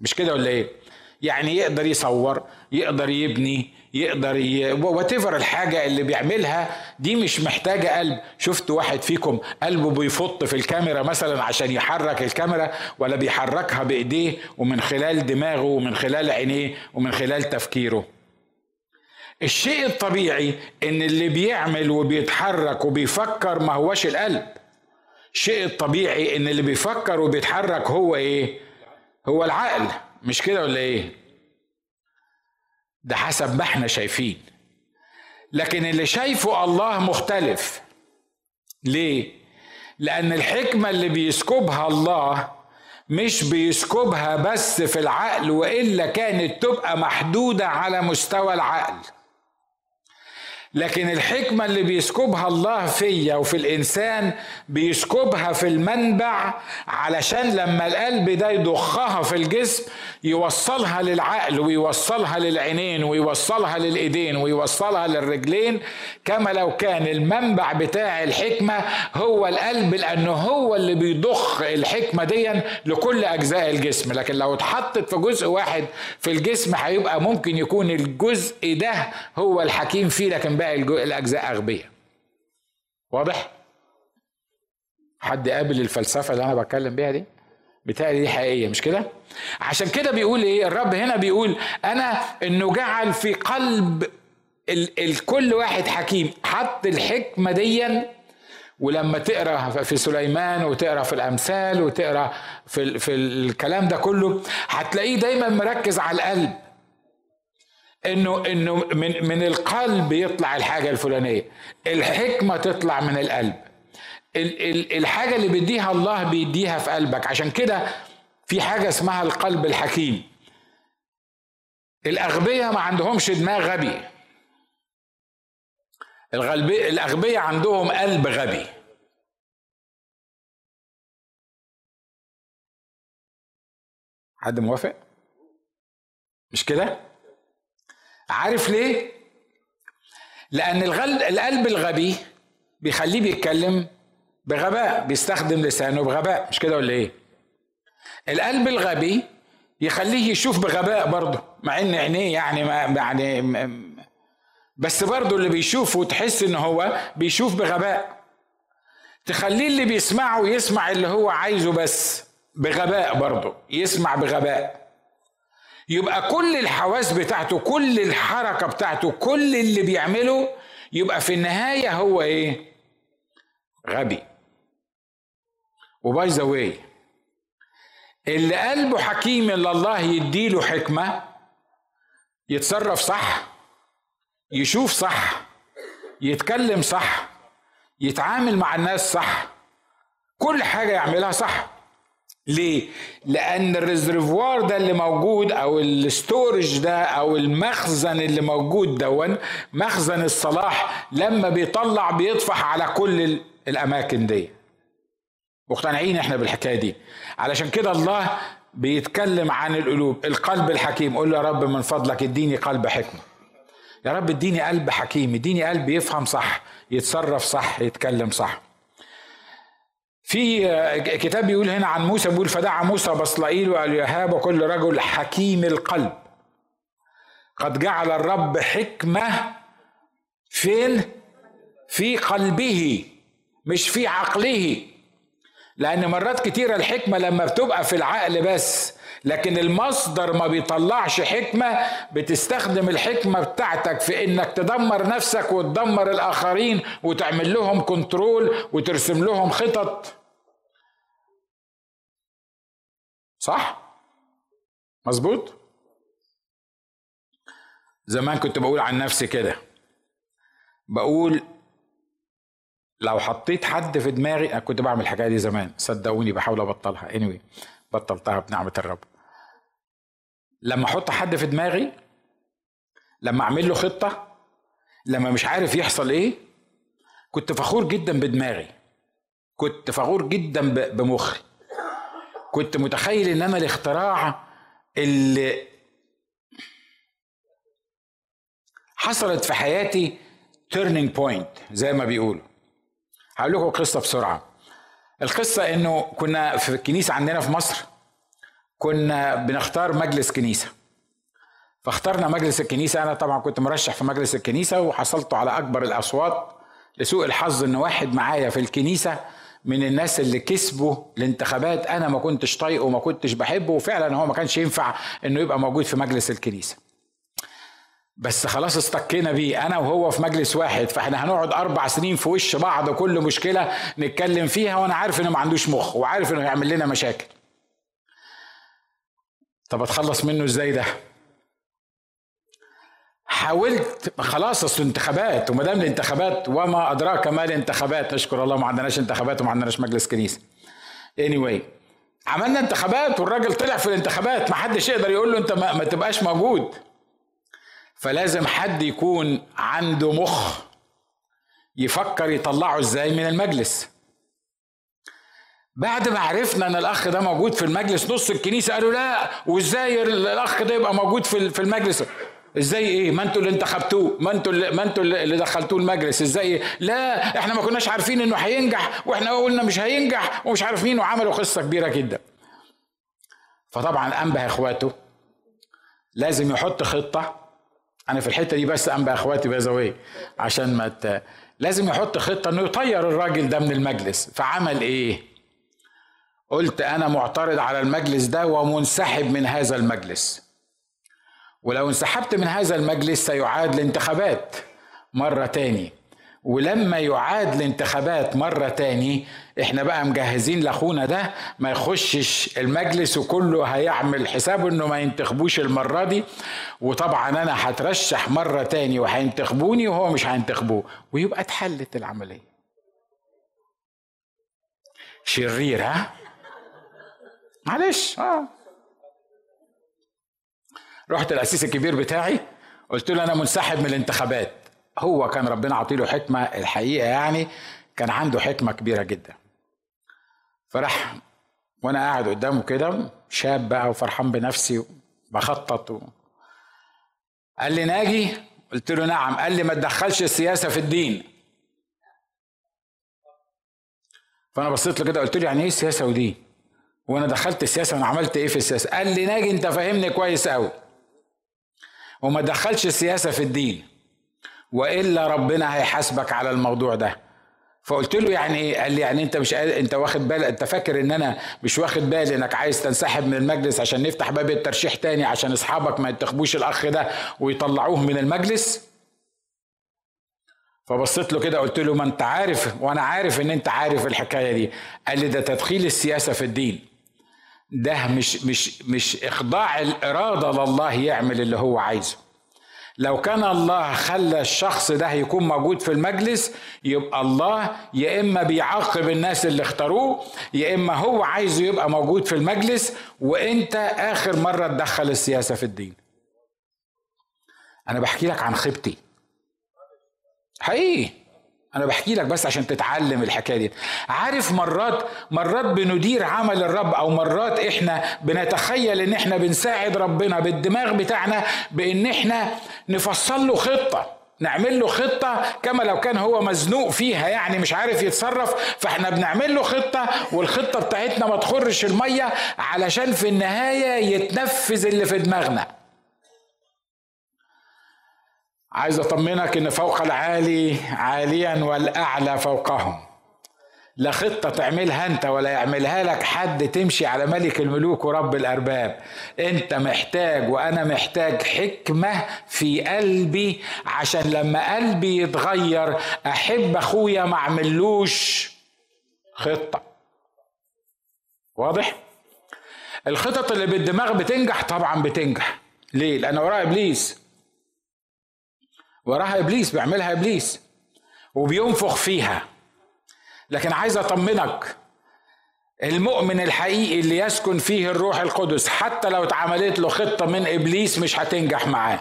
Speaker 1: مش كده ولا إيه؟ يعني يقدر يصور يقدر يبني يقدر ي... واتيفر الحاجة اللي بيعملها دي مش محتاجة قلب. شفت واحد فيكم قلبه بيفط في الكاميرا مثلا عشان يحرك الكاميرا ولا بيحركها بإيديه ومن خلال دماغه ومن خلال عينيه ومن خلال تفكيره. الشيء الطبيعي إن اللي بيعمل وبيتحرك وبيفكر ما هوش القلب. الشيء الطبيعي إن اللي بيفكر وبيتحرك هو إيه؟ هو العقل. مش كده ولا إيه؟ ده حسب ما إحنا شايفين. لكن اللي شايفه الله مختلف. ليه؟ لأن الحكمة اللي بيسكبها الله مش بيسكبها بس في العقل وإلا كانت تبقى محدودة على مستوى العقل. لكن الحكمة اللي بيسكبها الله فيا وفي الإنسان بيسكبها في المنبع علشان لما القلب ده يضخها في الجسم يوصلها للعقل ويوصلها للعينين ويوصلها للإيدين ويوصلها للرجلين كما لو كان المنبع بتاع الحكمة هو القلب لأنه هو اللي بيضخ الحكمة دي لكل أجزاء الجسم. لكن لو اتحطت في جزء واحد في الجسم هيبقى ممكن يكون الجزء ده هو الحكيم فيه لكن باقي الأجزاء اغبياء واضح؟ حد قابل الفلسفة اللي أنا بتكلم بيها دي؟ بتاعي دي حقيقية مش كده؟ عشان كده بيقول إيه؟ الرب هنا بيقول أنا إنه جعل في قلب ال- الكل واحد حكيم. حط الحكمة ديا ولما تقرأ في سليمان وتقرأ في الأمثال وتقرأ في في الكلام ده كله هتلاقيه دايما مركز على القلب. إنه إنه من من القلب يطلع الحاجة الفلانية. الحكمة تطلع من القلب. ال ال الحاجة اللي بيديها الله بيديها في قلبك. عشان كده في حاجة اسمها القلب الحكيم. الأغبياء ما عندهمش دماغ غبي. الأغبياء عندهم قلب غبي. حد موافق؟ مش كده؟ عارف ليه؟ لأن القلب الغبي بيخليه بيتكلم بغباء بيستخدم لسانه بغباء مش كده ولا إيه؟ القلب الغبي يخليه يشوف بغباء برضه مع إن عينيه يعني ما يعني بس برضه اللي بيشوفه تحس إن هو بيشوف بغباء تخليه اللي بيسمعه يسمع اللي هو عايزه بس بغباء برضه يسمع بغباء يبقى كل الحواس بتاعته كل الحركة بتاعته كل اللي بيعمله يبقى في النهاية هو إيه؟ غبي. و by the way اللي قلبه حكيم اللي الله يديله حكمة يتصرف صح يشوف صح يتكلم صح يتعامل مع الناس صح كل حاجة يعملها صح. ليه؟ لأن ال reservoir ده اللي موجود أو ال storage ده أو المخزن اللي موجود دون مخزن الصلاح لما بيطلع بيطفح على كل الأماكن دي. مقتنعين إحنا بالحكاية دي. علشان كده الله بيتكلم عن القلوب، القلب الحكيم، قول له يا رب من فضلك اديني قلب حكمة. يا رب اديني قلب حكيم، اديني قلب يفهم صح، يتصرف صح، يتكلم صح. في كتاب بيقول هنا عن موسى بيقول فدعا موسى بصلائيل واليهاب وكل رجل حكيم القلب. قد جعل الرب حكمة فين؟ في قلبه مش في عقله. لأن مرات كتيرة الحكمة لما بتبقى في العقل بس لكن المصدر ما بيطلعش حكمة بتستخدم الحكمة بتاعتك في إنك تدمر نفسك وتدمر الآخرين وتعمل لهم كنترول وترسم لهم خطط. صح؟ مظبوط؟ زمان كنت بقول عن نفسي كده. بقول لو حطيت حد في دماغي أنا كنت بعمل الحكاية دي زمان. صدقوني بحاول أبطلها. Anyway بطلتها بنعمة الرب. لما أحط حد في دماغي لما أعمل له خطة لما مش عارف يحصل إيه كنت فخور جدا بدماغي. كنت فخور جدا بمخي. كنت متخيل إن أنا الاختراع اللي حصلت في حياتي turning point زي ما بيقولوا. هقول لكم قصة بسرعة. القصة إنه كنا في الكنيسة عندنا في مصر كنا بنختار مجلس كنيسة. فاخترنا مجلس الكنيسة. أنا طبعا كنت مرشح في مجلس الكنيسة وحصلت على أكبر الأصوات لسوء الحظ إن واحد معايا في الكنيسة من الناس اللي كسبوا الانتخابات. أنا ما كنتش طايقه وما كنتش بحبه وفعلا هو ما كانش ينفع إنه يبقى موجود في مجلس الكنيسة. بس خلاص استكينا بيه. أنا وهو في مجلس واحد فإحنا هنقعد أربع سنين في وش بعض كل مشكلة نتكلم فيها وأنا عارف إنه ما عندوش مخ وعارف إنه هيعمل لنا مشاكل. طب أتخلص منه إزاي ده؟ حاولت خلاص أصل انتخابات وما دام الانتخابات وما أدراك ما الانتخابات نشكر الله ما عندناش انتخابات وما عندناش مجلس كنيسة. Anyway عملنا انتخابات والراجل طلع في الانتخابات ما حدش يقدر يقول له أنت ما, ما تبقاش موجود. فلازم حد يكون عنده مخ يفكر يطلعه إزاي من المجلس. بعد ما عرفنا إن الأخ ده موجود في المجلس نص الكنيسة قالوا لا وإزاي الأخ ده يبقى موجود في المجلس؟ إزاي إيه؟ ما أنتوا اللي انتخبتوه. ما أنتوا اللي ما أنتوا اللي دخلتوه المجلس. إزاي إيه؟ لا إحنا ما كناش عارفين انه هينجح وإحنا قلنا مش هينجح ومش عارف مين وعملوا قصة كبيرة جدا. فطبعا أنبه إخواته. لازم يحط خطة. أنا في الحتة دي بس أنبه إخواتي بازوي عشان ما ت... لازم يحط خطة إنه يطير الراجل ده من المجلس. فعمل إيه؟ قلت أنا معترض على المجلس ده ومنسحب من هذا المجلس. ولو انسحبت من هذا المجلس سيعاد الانتخابات مرة تاني. ولما يعاد الانتخابات مرة تاني إحنا بقى مجهزين لأخونا ده ما يخشش المجلس وكله هيعمل حسابه إنه ما ينتخبوش المرة دي. وطبعا أنا هترشح مرة تاني وهينتخبوني وهو مش هينتخبوه. ويبقى اتحلت العملية. شرير ها؟ معلش آه. رحت الأسيس الكبير بتاعي قلت له أنا منسحب من الانتخابات. هو كان ربنا عطيله حكمة الحقيقة يعني كان عنده حكمة كبيرة جدا. فراح وأنا قاعد قدامه كده شاب بقى وفرحان بنفسي بخطط و... قال لي ناجي؟ قلت له نعم. قال لي ما تدخلش السياسة في الدين. فأنا بصيت له كده قلت له يعني إيه سياسة ودين؟ وأنا دخلت السياسة وأنا عملت إيه في السياسة؟ قال لي ناجي أنت فاهمني كويس قوي وما تدخلش السياسة في الدين وإلا ربنا هيحاسبك على الموضوع ده. فقلت له يعني إيه؟ قال لي يعني أنت مش أنت واخد بالك أنت فاكر إن أنا مش واخد بالي إنك عايز تنسحب من المجلس عشان نفتح باب الترشيح تاني عشان أصحابك ما ينتخبوش الأخ ده ويطلعوه من المجلس؟ فبصيت له كده قلت له ما أنت عارف وأنا عارف إن أنت عارف الحكاية دي. قال لي ده تدخيل السياسة في الدين. ده مش مش مش إخضاع الإرادة لله يعمل اللي هو عايزه. لو كان الله خلى الشخص ده يكون موجود في المجلس يبقى الله يا إما بيعاقب الناس اللي اختاروه يا إما هو عايزه يبقى موجود في المجلس وإنت آخر مرة تدخل السياسة في الدين. أنا بحكي لك عن خيبتي. حقيقي. أنا بحكي لك بس عشان تتعلم الحكاية دي. عارف مرات مرات بندير عمل الرب أو مرات إحنا بنتخيل إن إحنا بنساعد ربنا بالدماغ بتاعنا بإن إحنا نفصل له خطة نعمل له خطة كما لو كان هو مزنوق فيها يعني مش عارف يتصرف فإحنا بنعمل له خطة والخطة بتاعتنا ما تخرش المية علشان في النهاية يتنفذ اللي في دماغنا. عايز أطمنك إن فوق العالي عاليا والأعلى فوقهم. لا خطة تعملها أنت ولا يعملها لك حد تمشي على ملك الملوك ورب الأرباب. أنت محتاج وأنا محتاج حكمة في قلبي عشان لما قلبي يتغير أحب أخويا ما أعملوش خطة. واضح؟ الخطط اللي بالدماغ بتنجح طبعا بتنجح. ليه؟ لأن وراها إبليس وراها إبليس بيعملها إبليس وبينفخ فيها. لكن عايز أطمنك المؤمن الحقيقي اللي يسكن فيه الروح القدس حتى لو اتعملت له خطة من إبليس مش هتنجح معاه.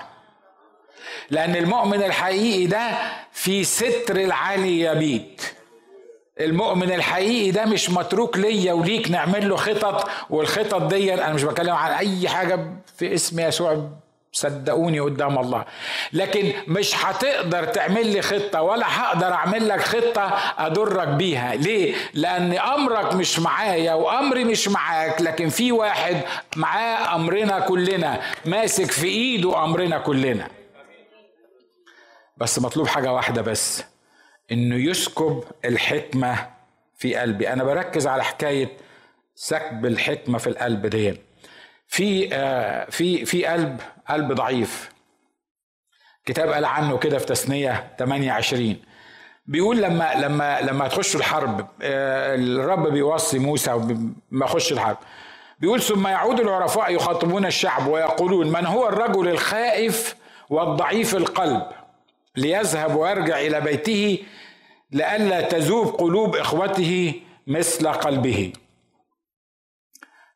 Speaker 1: لأن المؤمن الحقيقي ده في ستر العالي يبيت. المؤمن الحقيقي ده مش متروك ليا وليك نعمل له خطط والخطط دي أنا مش بتكلم عن أي حاجة في اسم يسوع صدقوني قدام الله. لكن مش هتقدر تعمل لي خطة ولا هقدر أعمل لك خطة أضرك بيها. ليه؟ لأن أمرك مش معايا وأمري مش معاك لكن في واحد معاه أمرنا كلنا ماسك في إيده أمرنا كلنا. بس مطلوب حاجة واحدة بس إنه يسكب الحكمة في قلبي. أنا بركز على حكاية سكب الحكمة في القلب دي. في آه في في قلب قلب ضعيف. كتاب قال عنه كده في تثنية 28 بيقول لما لما لما تخشوا الحرب آه، الرب بيوصي موسى ما يخش الحرب. بيقول ثم يعود العرفاء يخاطبون الشعب ويقولون من هو الرجل الخائف والضعيف القلب؟ ليذهب ويرجع إلى بيته لئلا تذوب قلوب إخوته مثل قلبه.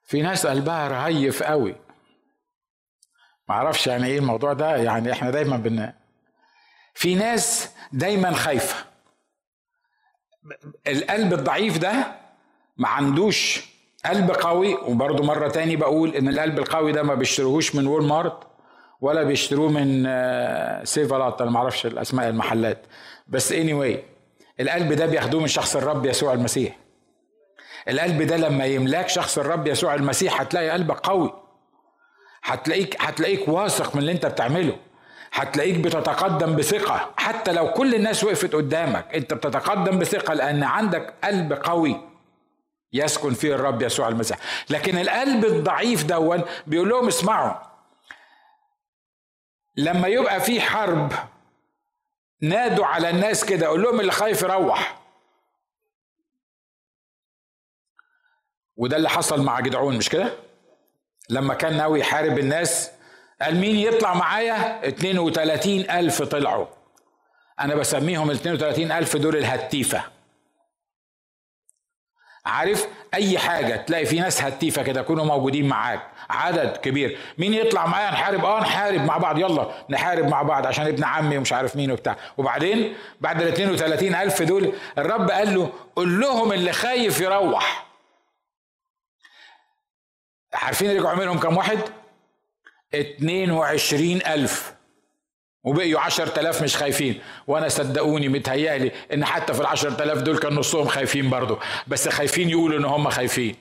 Speaker 1: في ناس قلبها رهيف قوي. معرفش يعني إيه الموضوع ده يعني إحنا دايما بن في ناس دايما خايفة. القلب الضعيف ده ما عندوش قلب قوي وبرضه مرة تاني بقول إن القلب القوي ده ما بيشتروهوش من وول مارت ولا بيشتروه من آه، سيفالات أنا ما أعرفش الأسماء المحلات. بس anyway القلب ده بياخدوه من شخص الرب يسوع المسيح. القلب ده لما يملاك شخص الرب يسوع المسيح هتلاقي قلبك قوي. هتلاقيك هتلاقيك واثق من اللي انت بتعمله. هتلاقيك بتتقدم بثقة. حتى لو كل الناس وقفت قدامك انت بتتقدم بثقة لأن عندك قلب قوي يسكن فيه الرب يسوع المسيح. لكن القلب الضعيف دون بيقول لهم اسمعوا. لما يبقى في حرب نادوا على الناس كده. قول لهم اللي خايف يروح. وده اللي حصل مع جدعون مش كده؟ لما كان ناوي يحارب الناس قال مين يطلع معايا؟ 32 ألف طلعوا. أنا بسميهم ال 32 ألف دول الهتيفة. عارف أي حاجة تلاقي في ناس هتيفة كده يكونوا موجودين معاك. عدد كبير. مين يطلع معايا؟ نحارب. آه نحارب مع بعض. يلا نحارب مع بعض عشان ابن عمي ومش عارف مين وبتاع. وبعدين بعد ال 32 ألف دول الرب قال له قول لهم اللي خايف يروح. عارفين رجعوا منهم كم واحد؟ 22 ألف. وبقيوا 10000 مش خايفين. وأنا صدقوني متهيألي إن حتى في ال 10000 دول كان نصهم خايفين برضه. بس خايفين يقولوا إن هم خايفين.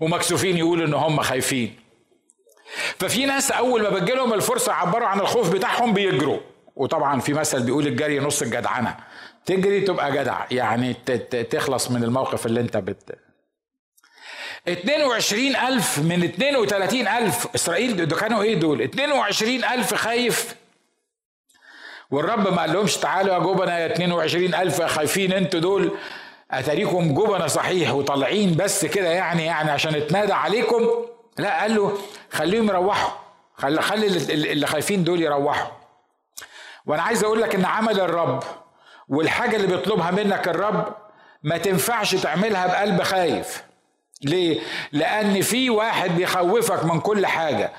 Speaker 1: ومكسوفين يقولوا إن هم خايفين. ففي ناس أول ما بتجيلهم الفرصة يعبروا عن الخوف بتاعهم بيجروا. وطبعا في مثل بيقول الجري نص الجدعنة. تجري تبقى جدع. يعني تخلص من الموقف اللي أنت بت 22 ألف من 32 ألف. إسرائيل ده كانوا إيه دول؟ 22 ألف خايف. والرب ما قالهمش تعالوا يا جبنة يا 22 ألف خايفين أنتوا دول. أتاريكم جبنة صحيح وطالعين بس كده يعني يعني عشان اتنادى عليكم. لا قال له خليهم يروحوا. خلي خلي اللي خايفين دول يروحوا. وأنا عايز أقول لك إن عمل الرب والحاجة اللي بيطلبها منك الرب ما تنفعش تعملها بقلب خايف. ليه؟ لأن في واحد بيخوفك من كل حاجة.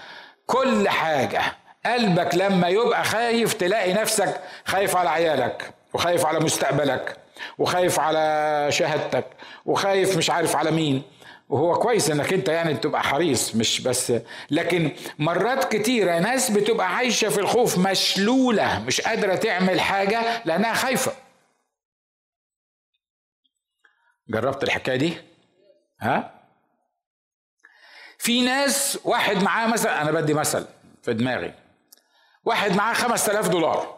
Speaker 1: كل حاجة. قلبك لما يبقى خايف تلاقي نفسك خايف على عيالك وخايف على مستقبلك وخايف على شهادتك وخايف مش عارف على مين. وهو كويس إنك أنت يعني تبقى حريص مش بس. لكن مرات كتيرة ناس بتبقى عايشة في الخوف مشلولة مش قادرة تعمل حاجة لأنها خايفة. جربت الحكاية دي؟ ها؟ في ناس واحد معاه مثلا أنا بدي مثل في دماغي. واحد معاه خمس تلاف دولار.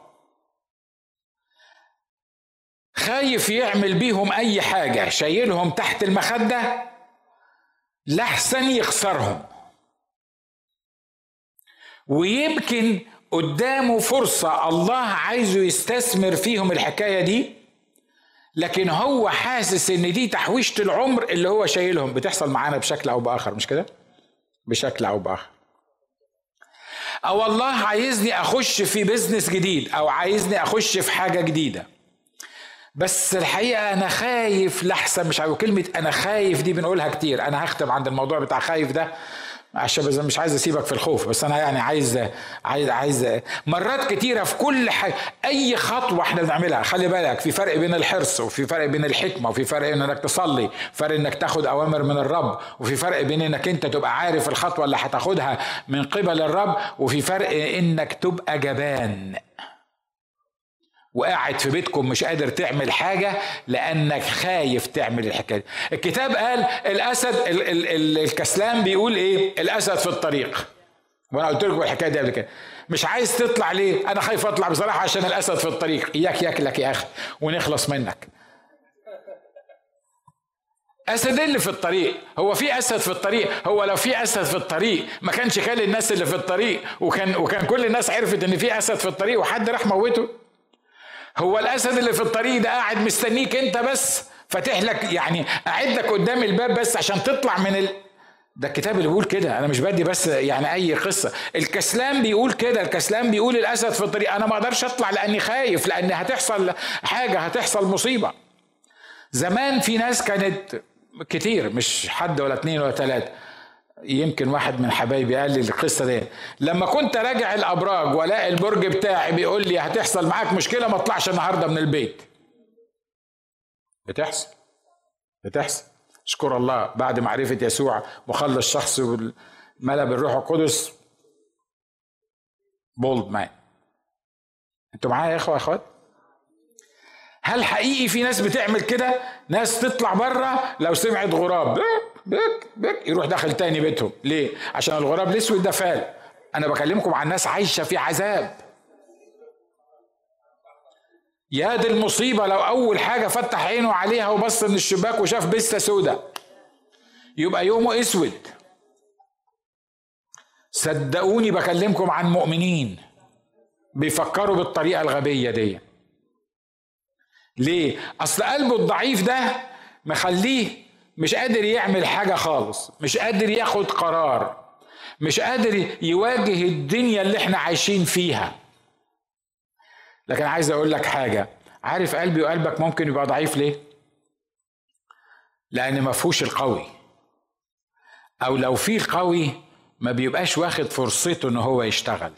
Speaker 1: خايف يعمل بيهم أي حاجة شايلهم تحت المخدة؟ لحسن يخسرهم. ويمكن قدامه فرصة الله عايزه يستثمر فيهم الحكاية دي؟ لكن هو حاسس إن دي تحويشة العمر اللي هو شايلهم. بتحصل معانا بشكل أو بآخر مش كده؟ بشكل أو بآخر. أو الله عايزني أخش في بزنس جديد أو عايزني أخش في حاجة جديدة. بس الحقيقة أنا خايف لحسن مش عارف كلمه أنا خايف دي بنقولها كتير. أنا هختم عند الموضوع بتاع خايف ده. عشان مش عايز اسيبك في الخوف بس أنا يعني عايز عايز عايز مرات كتيرة في كل حاجة أي خطوة إحنا بنعملها. خلي بالك في فرق بين الحرص وفي فرق بين الحكمة وفي فرق بين إنك تصلي فرق إنك تاخد أوامر من الرب وفي فرق بين إنك أنت تبقى عارف الخطوة اللي هتاخدها من قبل الرب وفي فرق إنك تبقى جبان. وقاعد في بيتكم مش قادر تعمل حاجة لأنك خايف تعمل الحكاية الكتاب قال الأسد ال ال ال الكسلان بيقول إيه؟ الأسد في الطريق. وأنا قلت لكم الحكاية دي قبل كده. مش عايز تطلع ليه؟ أنا خايف أطلع بصراحة عشان الأسد في الطريق. إياك ياكلك يا أخي. ونخلص منك. أسد اللي في الطريق. هو في أسد في الطريق؟ هو لو في أسد في الطريق ما كانش كل الناس اللي في الطريق وكان وكان كل الناس عرفت إن في أسد في الطريق وحد راح موته؟ هو الأسد اللي في الطريق ده قاعد مستنيك أنت بس فاتح لك يعني قاعد لك قدام الباب بس عشان تطلع من ال... ده الكتاب اللي بيقول كده أنا مش بدي بس يعني أي قصة. الكسلان بيقول كده الكسلان بيقول الأسد في الطريق أنا ما أقدرش أطلع لأني خايف لأن هتحصل حاجة هتحصل مصيبة. زمان في ناس كانت كتير مش حد ولا اتنين ولا تلاتة. يمكن واحد من حبايبي قال لي القصة دي. لما كنت راجع الأبراج وألاقي البرج بتاعي بيقول لي هتحصل معاك مشكلة ما اطلعش النهارده من البيت. بتحصل؟ بتحصل. اشكر الله بعد معرفة يسوع وخلى الشخص ملا بالروح القدس. بولد مان أنتوا معايا يا إخوة يا إخوات؟ هل حقيقي في ناس بتعمل كده؟ ناس تطلع بره لو سمعت غراب. بك بك. يروح داخل تاني بيتهم. ليه؟ عشان الغراب الأسود ده فال أنا بكلمكم عن ناس عايشة في عذاب. يا دي المصيبة لو أول حاجة فتح عينه عليها وبص من الشباك وشاف بسته سودة. يبقى يومه أسود. صدقوني بكلمكم عن مؤمنين. بيفكروا بالطريقة الغبية دي. ليه؟ أصل قلبه الضعيف ده مخليه مش قادر يعمل حاجة خالص. مش قادر ياخد قرار. مش قادر يواجه الدنيا اللي إحنا عايشين فيها. لكن عايز أقول لك حاجة. عارف قلبي وقلبك ممكن يبقى ضعيف ليه؟ لأن ما فيهوش القوي. أو لو في القوي ما بيبقاش واخد فرصته إن هو يشتغل.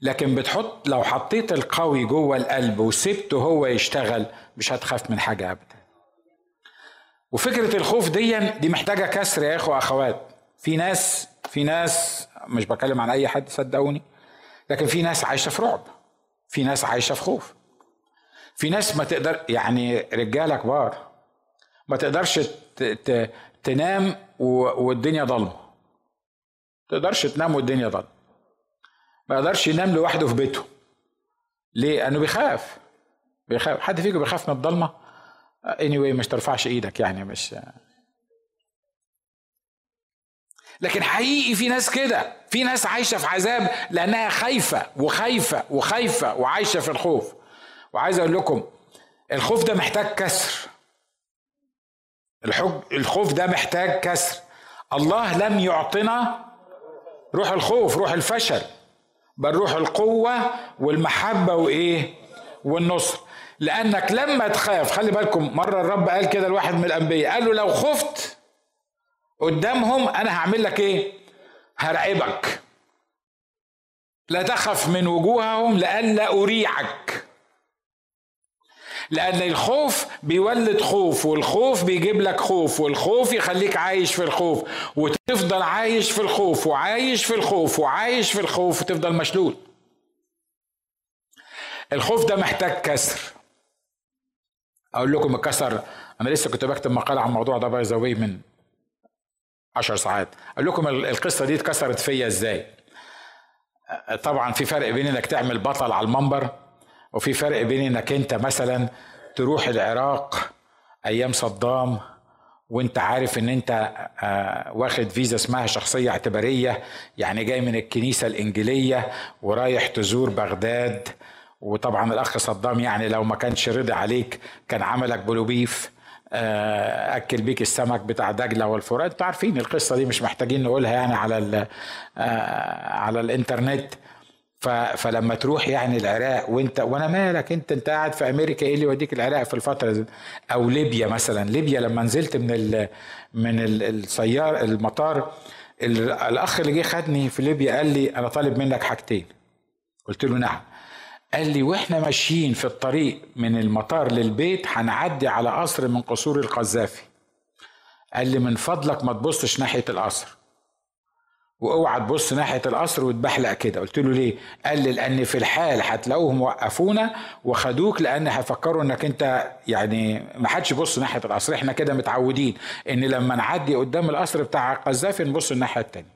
Speaker 1: لكن بتحط لو حطيت القوي جوه القلب وسبته هو يشتغل مش هتخاف من حاجة ابدا. وفكرة الخوف دي دي محتاجة كسر يا إخوة أخوات. في ناس في ناس مش بكلم عن أي حد صدقوني. لكن في ناس عايشة في رعب. في ناس عايشة في خوف. في ناس ما تقدر يعني رجالة كبار ما تقدرش تنام والدنيا ضلمة. تقدرش تنام والدنيا ضلمة. ما يقدرش ينام لوحده في بيته. ليه؟ لأنه بيخاف. بيخاف. حد فيكم بيخاف من الضلمة؟ Anyway مش ترفعش إيدك يعني مش لكن حقيقي في ناس كده في ناس عايشة في عذاب لأنها خايفة وخايفة وخايفة وعايشة في الخوف. وعايز أقول لكم الخوف ده محتاج كسر. الحب الخوف ده محتاج كسر. الله لم يعطنا روح الخوف روح الفشل بل روح القوة والمحبة وإيه؟ والنصر. لأنك لما تخاف خلي بالكم مرة الرب قال كده لواحد من الأنبياء قال له لو خفت قدامهم أنا هعمل لك إيه؟ هرعبك. لا تخف من وجوههم لئلا أريعك. لأن الخوف بيولد خوف والخوف بيجيب لك خوف والخوف يخليك عايش في الخوف وتفضل عايش في الخوف وعايش في الخوف وعايش في الخوف وتفضل مشلول. الخوف ده محتاج كسر. أقول لكم الكسر أنا لسه كنت بكتب مقالة عن الموضوع ده باي من عشر ساعات. أقول لكم القصة دي اتكسرت فيا إزاي. طبعا في فرق بين إنك تعمل بطل على المنبر وفي فرق بين إنك أنت مثلا تروح العراق أيام صدام وأنت عارف إن أنت واخد فيزا اسمها شخصية اعتبارية يعني جاي من الكنيسة الإنجيلية ورايح تزور بغداد وطبعا الأخ صدام يعني لو ما كانش رضي عليك كان عملك بلوبيف آه، أكل بيك السمك بتاع دجلة والفرات. أنتوا عارفين القصة دي مش محتاجين نقولها يعني على آه، على الإنترنت. فلما تروح يعني العراق وأنت وأنا مالك أنت أنت قاعد في أمريكا إيه اللي يوديك العراق في الفترة دي؟ أو ليبيا مثلا. ليبيا لما نزلت من ال من السيارة المطار الأخ اللي جه خدني في ليبيا قال لي أنا طالب منك حاجتين. قلت له نعم. قال لي وإحنا ماشيين في الطريق من المطار للبيت هنعدي على قصر من قصور القذافي. قال لي من فضلك ما تبصش ناحية القصر. واوعى تبص ناحية القصر وتبحلق كده. قلت له ليه؟ قال لي لأن في الحال هتلاقوهم وقفونا وخدوك لأن هيفكروا إنك أنت يعني ما حدش يبص ناحية القصر. إحنا كده متعودين إن لما نعدي قدام القصر بتاع القذافي نبص الناحية التانية.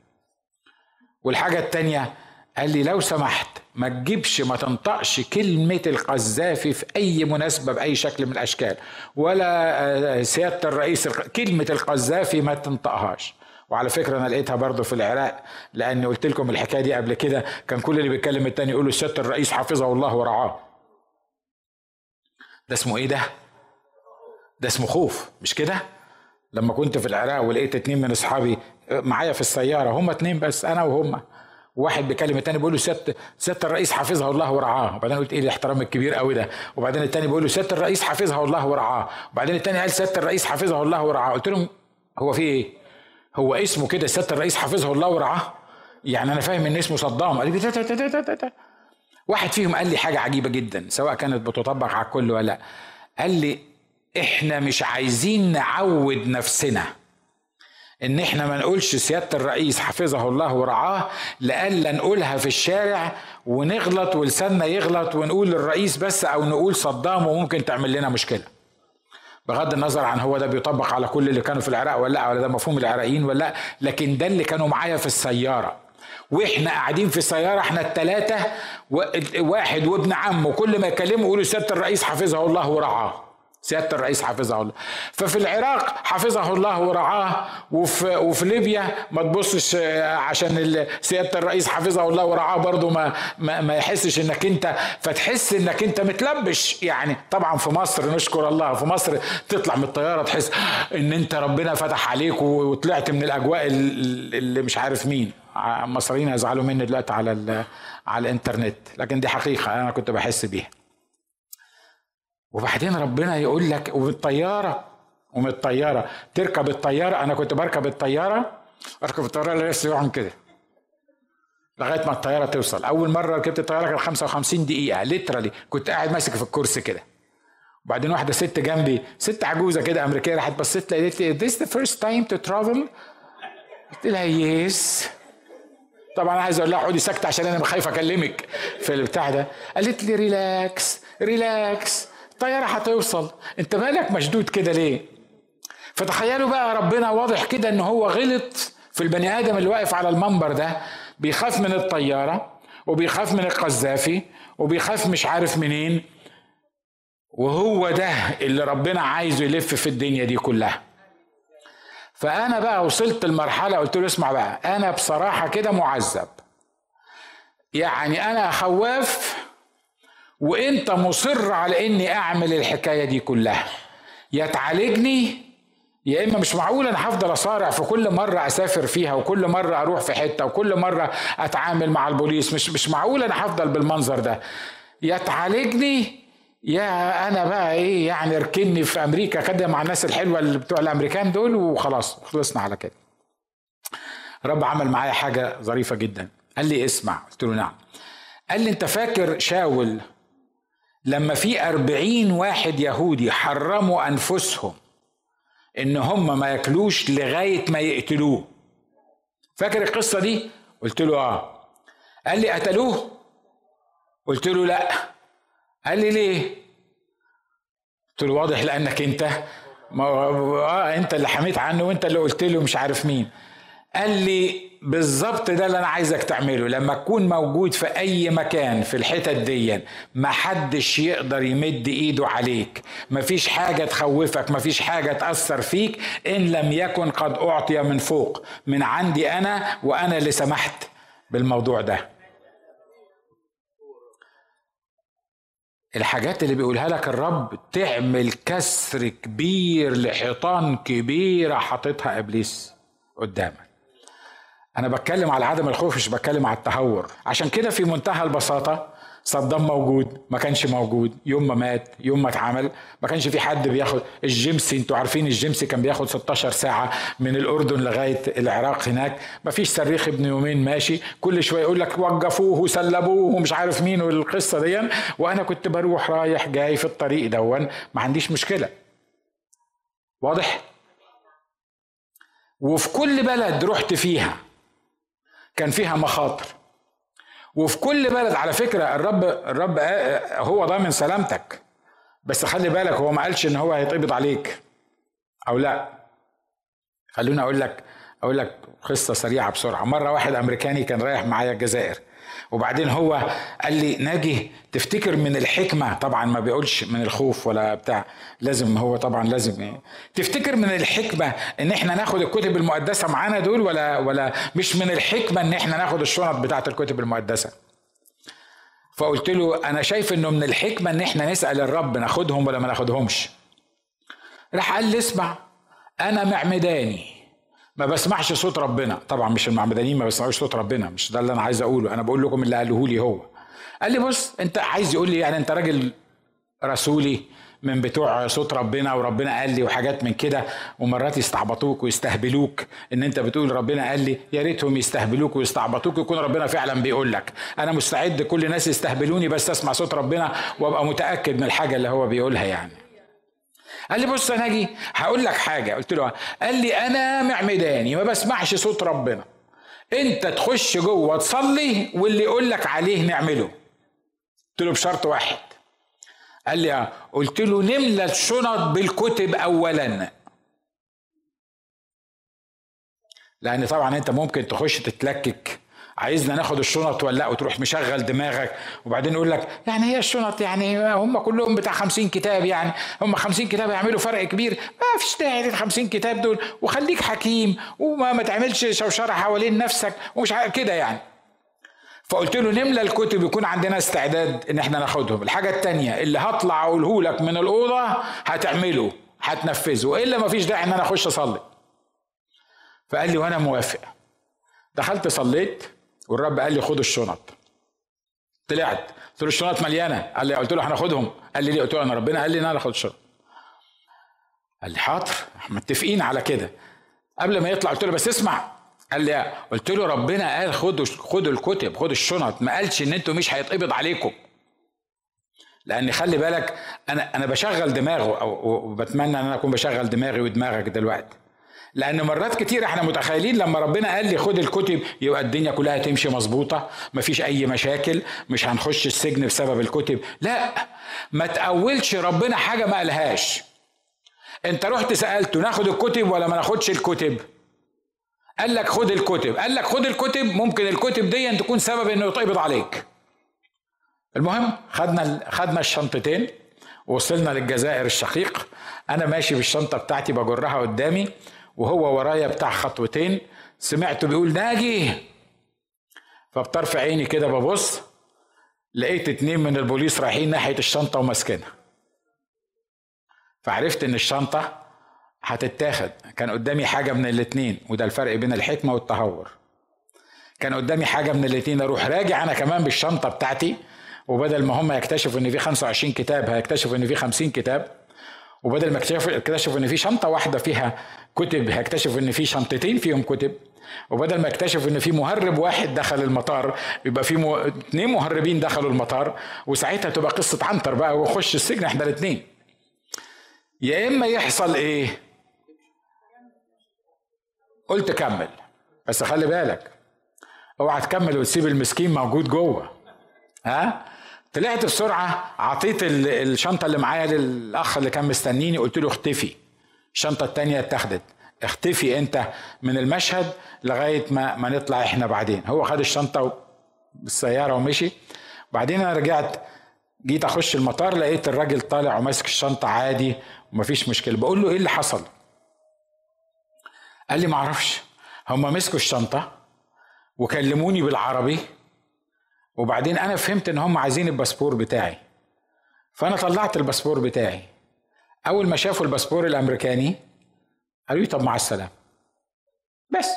Speaker 1: والحاجة التانية قال لي لو سمحت ما تجيبش ما تنطقش كلمة القذافي في أي مناسبة بأي شكل من الأشكال ولا آه، سيادة الرئيس كلمة القذافي ما تنطقهاش. وعلى فكرة أنا لقيتها برضه في العراق لأن قلت لكم الحكاية دي قبل كده كان كل اللي بيتكلم التاني يقول له سيادة الرئيس حفظه الله ورعاه. ده اسمه إيه ده؟ ده اسمه خوف مش كده؟ لما كنت في العراق ولقيت اتنين من أصحابي معايا في السيارة هم اتنين بس أنا وهم واحد بيكلم التاني بيقول له سياده سياده الرئيس حفظه الله ورعاه. وبعدين قلت إيه الاحترام الكبير قوي ده؟ وبعدين التاني بيقول له سياده الرئيس حفظه الله ورعاه. وبعدين التاني قال سياده الرئيس حفظه الله ورعاه. قلت لهم هو في إيه؟ هو اسمه كده سياده الرئيس حفظه الله ورعاه؟ يعني أنا فاهم إن اسمه صدام. قال لي واحد فيهم قال لي حاجة عجيبة جدا سواء كانت بتطبق على الكل ولا لأ. قال لي إحنا مش عايزين نعود نفسنا. إن إحنا ما نقولش سيادة الرئيس حفظه الله ورعاه لألا نقولها في الشارع ونغلط ولساننا يغلط ونقول الرئيس بس أو نقول صدام وممكن تعمل لنا مشكلة. بغض النظر عن هو ده بيطبق على كل اللي كانوا في العراق ولا لا ولا ده مفهوم العراقيين ولا لا لكن ده اللي كانوا معايا في السيارة. وإحنا قاعدين في السيارة إحنا الثلاثه واحد وابن عمه كل ما يكلمه يقولوا سيادة الرئيس حفظه الله ورعاه. سيادة الرئيس حفظه الله. ففي العراق حفظه الله ورعاه وفي وفي ليبيا ما تبصش عشان سيادة الرئيس حفظه الله ورعاه برضه ما, ما ما يحسش إنك أنت فتحس إنك أنت متلبش. يعني طبعا في مصر نشكر الله في مصر تطلع من الطيارة تحس إن أنت ربنا فتح عليك وطلعت من الأجواء اللي مش عارف مين. المصريين هيزعلوا مني دلوقتي على على الإنترنت. لكن دي حقيقة أنا كنت بحس بيها. وبعدين ربنا يقول لك والطيارة ومن الطياره تركب الطيارة. أنا كنت بركب الطيارة أركب الطيارة لسه يقعد كده. لغاية ما الطيارة توصل. أول مرة ركبت الطيارة كانت 55 دقيقة literally كنت قاعد ماسك في الكرسي كده. وبعدين واحدة ست جنبي ست عجوزة كده أمريكية راحت بصيت لي قالت لي this the first time to travel? قلت لها yes طبعا عايز أقول لها اقعدي ساكتة عشان أنا خايف أكلمك. في البتاع ده. قالت لي relax relax الطيارة هتوصل انت مالك مشدود كده ليه؟ فتخيلوا بقى ربنا واضح كده إن هو غلط في البني آدم اللي واقف على المنبر ده. بيخاف من الطيارة وبيخاف من القذافي وبيخاف مش عارف منين. وهو ده اللي ربنا عايزه يلف في الدنيا دي كلها. فأنا بقى وصلت المرحله قلت له اسمع بقى أنا بصراحة كده معذب. يعني أنا خواف وانت مصر على اني اعمل الحكاية دي كلها. يا تعالجني يا اما مش معقول أنا هفضل اصارع في كل مرة اسافر فيها وكل مرة أروح في حتة وكل مرة اتعامل مع البوليس. مش مش معقول أنا هفضل بالمنظر ده. يا تعالجني يا أنا بقى إيه يعني اركني في أمريكا كده مع الناس الحلوة اللي بتوع الامريكان دول وخلاص خلصنا على كده. رب عمل معايا حاجة ظريفة جدا. قال لي اسمع قلت له نعم. قال لي انت فاكر شاول لما في أربعين واحد يهودي حرموا أنفسهم إن هم ما ياكلوش لغاية ما يقتلوه فاكر القصة دي؟ قلت له آه قال لي قتلوه؟ قلت له لأ قال لي ليه؟ قلت له واضح لأنك أنت ما آه أنت اللي حميت عنه وأنت اللي قلت له مش عارف مين قال لي بالظبط ده اللي أنا عايزك تعمله. لما تكون موجود في أي مكان في الحتت دي ما حدش يقدر يمد إيده عليك. مفيش حاجة تخوفك مفيش حاجة تأثر فيك إن لم يكن قد أعطي من فوق من عندي أنا وأنا اللي سمحت بالموضوع ده. الحاجات اللي بيقولها لك الرب تعمل كسر كبير لحيطان كبيرة حاططها إبليس قدامك. أنا بتكلم على عدم الخوف مش بتكلم على التهور. عشان كده في منتهى البساطة صدام موجود ما كانش موجود. يوم ما مات يوم ما اتعمل ما كانش في حد بياخد الجيمسي أنتوا عارفين الجيمسي كان بياخد 16 ساعة من الأردن لغاية العراق هناك. ما فيش صريخ ابن يومين ماشي. كل شوية يقول لك وقفوه وسلبوه ومش عارف مين والقصة دي. وأنا كنت بروح رايح جاي في الطريق دون. ما عنديش مشكلة. واضح؟ وفي كل بلد رحت فيها كان فيها مخاطر. وفي كل بلد على فكرة الرب الرب هو ضامن سلامتك. بس خلي بالك هو ما قالش إن هو هيتقبض عليك. أو لا. خلوني أقول لك أقول لك قصة سريعة بسرعة. مرة واحد أمريكاني كان رايح معايا الجزائر. وبعدين هو قال لي ناجي تفتكر من الحكمة؟ طبعا ما بيقولش من الخوف ولا بتاع. لازم هو طبعا لازم إيه. تفتكر من الحكمة إن إحنا ناخد الكتب المقدسة معانا دول ولا ولا مش من الحكمة إن إحنا ناخد الشنط بتاعت الكتب المقدسة؟ فقلت له أنا شايف إنه من الحكمة إن إحنا نسأل الرب ناخدهم ولا ما ناخدهمش. راح قال لي اسمع أنا معمداني. ما بسمعش صوت ربنا. طبعا مش المعمدانيين ما بيسمعوش صوت ربنا مش ده اللي أنا عايز أقوله. أنا بقول لكم اللي قاله لي هو. قال لي بص أنت عايز يقول لي يعني أنت راجل رسولي من بتوع صوت ربنا وربنا قال لي وحاجات من كده ومرات يستعبطوك ويستهبلوك إن أنت بتقول ربنا قال لي يا ريتهم يستهبلوك ويستعبطوك يكون ربنا فعلا بيقول لك. أنا مستعد كل الناس يستهبلوني بس أسمع صوت ربنا وأبقى متأكد من الحاجة اللي هو بيقولها يعني. قال لي بص أنا أجي هقول لك حاجة. قلت له قال لي أنا معمداني ما بسمعش صوت ربنا. أنت تخش جوه تصلي واللي يقول لك عليه نعمله. قلت له بشرط واحد. قال لي قلت له نملى الشنط بالكتب اولا. لأن طبعا أنت ممكن تخش تتلكك. عايزنا ناخد الشنط ولا لا؟ وتروح مشغل دماغك وبعدين يقول لك يعني هي الشنط؟ يعني هم كلهم بتاع خمسين كتاب يعني. هم خمسين كتاب يعملوا فرق كبير. ما فيش داعي للخمسين كتاب دول. وخليك حكيم وما ما تعملش شوشرة حوالين نفسك ومش كده يعني. فقلت له نملى الكتب يكون عندنا استعداد إن إحنا ناخدهم؟ الحاجة التانية اللي هطلع أقوله لك من الأوضة هتعمله هتنفذه. والا ما فيش داعي إن أنا أخش أصلي. فقال لي وأنا موافق. دخلت صليت والرب قال لي خد الشنط. طلعت قلت له الشنط مليانة. قال لي قلت له هناخدهم قال لي ليه؟ قلت له أنا ربنا قال لي إن أنا آخد الشنط. قال لي حاضر. متفقين على كده. قبل ما يطلع قلت له بس اسمع. قال لي قلت له ربنا قال خدوا خدوا الكتب خدوا الشنط. ما قالش إن أنتوا مش هيتقبض عليكم. لأن خلي بالك أنا أنا بشغل دماغه أو بتمنى إن أنا أكون بشغل دماغي ودماغك دلوقتي. لأن مرات كتير إحنا متخيلين لما ربنا قال لي خد الكتب يبقى الدنيا كلها تمشي مظبوطة مفيش أي مشاكل مش هنخش السجن بسبب الكتب. لا ما تاولش ربنا حاجة ما قالهاش. أنت رحت سألته ناخد الكتب ولا ما ناخدش الكتب؟ قال لك خد الكتب. قال لك خد الكتب ممكن الكتب دي تكون سبب إنه يتقبض عليك. المهم خدنا خدنا الشنطتين وصلنا للجزائر الشقيق. أنا ماشي بالشنطة بتاعتي بجرها قدامي. وهو ورايا بتاع خطوتين سمعته بيقول ناجي. فبطرف عيني كده ببص لقيت اتنين من البوليس رايحين ناحية الشنطة وماسكينها. فعرفت إن الشنطة هتتاخد. كان قدامي حاجة من الاتنين وده الفرق بين الحكمة والتهور. كان قدامي حاجة من الاتنين أروح راجع أنا كمان بالشنطة بتاعتي وبدل ما هم يكتشفوا إن في 25 كتاب هيكتشفوا إن في 50 كتاب. وبدل ما يكتشفوا إن في شنطة واحدة فيها كتب هيكتشفوا إن في شنطتين فيهم كتب. وبدل ما يكتشفوا إن في مهرب واحد دخل المطار يبقى في مو... اتنين مهربين دخلوا المطار وساعتها تبقى قصة عنتر بقى وخش السجن إحنا الاثنين يا إما يحصل إيه؟ قلت كمل. بس خلي بالك اوعى تكمل وتسيب المسكين موجود جوه. ها؟ طلعت بسرعة عطيت الشنطة اللي معايا للأخ اللي كان مستنيني قلت له اختفي. الشنطة التانية اتاخدت. اختفي انت من المشهد لغاية ما ما نطلع إحنا بعدين. هو خد الشنطة بالسياره ومشي. بعدين أنا رجعت جيت اخش المطار لقيت الراجل طالع وماسك الشنطة عادي ومفيش مشكلة. بقول له إيه اللي حصل؟ قال لي معرفش هما مسكوا الشنطة وكلموني بالعربي وبعدين أنا فهمت إن هم عايزين الباسبور بتاعي. فأنا طلعت الباسبور بتاعي. أول ما شافوا الباسبور الأمريكاني قالوا لي طب مع السلامة. بس.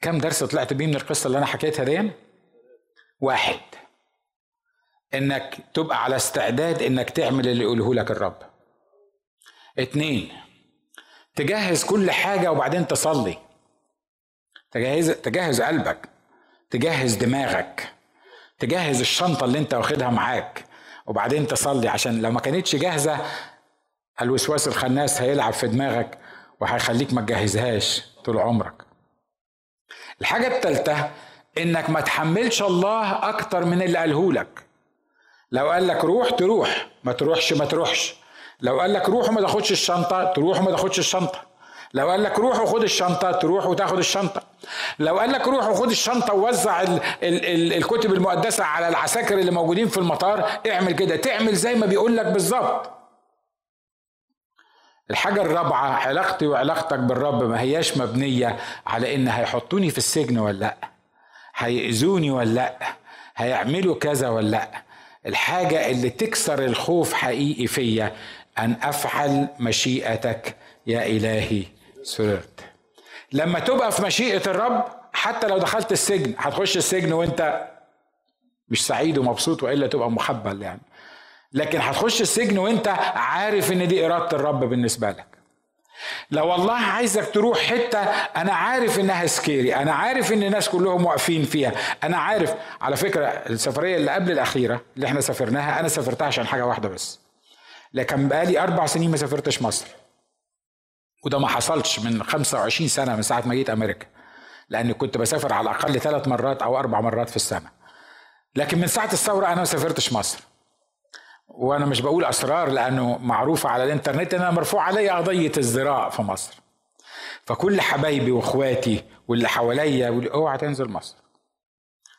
Speaker 1: كم درس طلعت بيه من القصة اللي أنا حكيتها دي واحد. إنك تبقى على استعداد إنك تعمل اللي يقوله لك الرب. اتنين. تجهز كل حاجة وبعدين تصلي. تجهز تجهز قلبك. تجهز دماغك. تجهز الشنطة اللي أنت واخدها معاك. وبعدين تصلي عشان لو ما كانتش جاهزة الوسواس الخناس هيلعب في دماغك وهيخليك ما تجهزهاش طول عمرك. الحاجة الثالثه إنك ما تحملش الله أكتر من اللي قاله لك. لو قال لك روح تروح ما تروحش ما تروحش. لو قال لك روح وما تاخدش الشنطة تروح وما تاخدش الشنطة. لو قال لك روح وخد الشنطة تروح وتاخد الشنطة. لو قال لك روح وخد الشنطة ووزع ال ال ال الكتب المقدسة على العساكر اللي موجودين في المطار اعمل كده. تعمل زي ما بيقول لك بالظبط. الحاجة الرابعة علاقتي وعلاقتك بالرب ما هياش مبنية على إن هيحطوني في السجن ولا لأ هيأذوني ولا لأ هيعملوا كذا ولا لأ. الحاجة اللي تكسر الخوف حقيقي فيا أن أفعل مشيئتك يا إلهي. سررت لما تبقى في مشيئة الرب حتى لو دخلت السجن هتخش السجن وانت مش سعيد ومبسوط وإلا تبقى محبل يعني. لكن هتخش السجن وانت عارف إن دي إرادة الرب بالنسبة لك. لو الله عايزك تروح حتة أنا عارف إنها سكيري أنا عارف إن الناس كلهم واقفين فيها أنا عارف. على فكرة السفرية اللي قبل الأخيرة اللي إحنا سافرناها أنا سافرتها عشان حاجة واحدة بس. لكن بقالي أربع سنين ما سافرتش مصر. وده ما حصلش من 25 سنة من ساعة ما جيت أمريكا لأني كنت بسافر على الأقل ثلاث مرات أو أربع مرات في السنة. لكن من ساعة الثورة أنا ما سافرتش مصر. وأنا مش بقول أسرار لأنه معروفه على الإنترنت ان أنا مرفوع عليا قضية ازدراء في مصر. فكل حبايبي وإخواتي واللي حواليا أوعى تنزل مصر.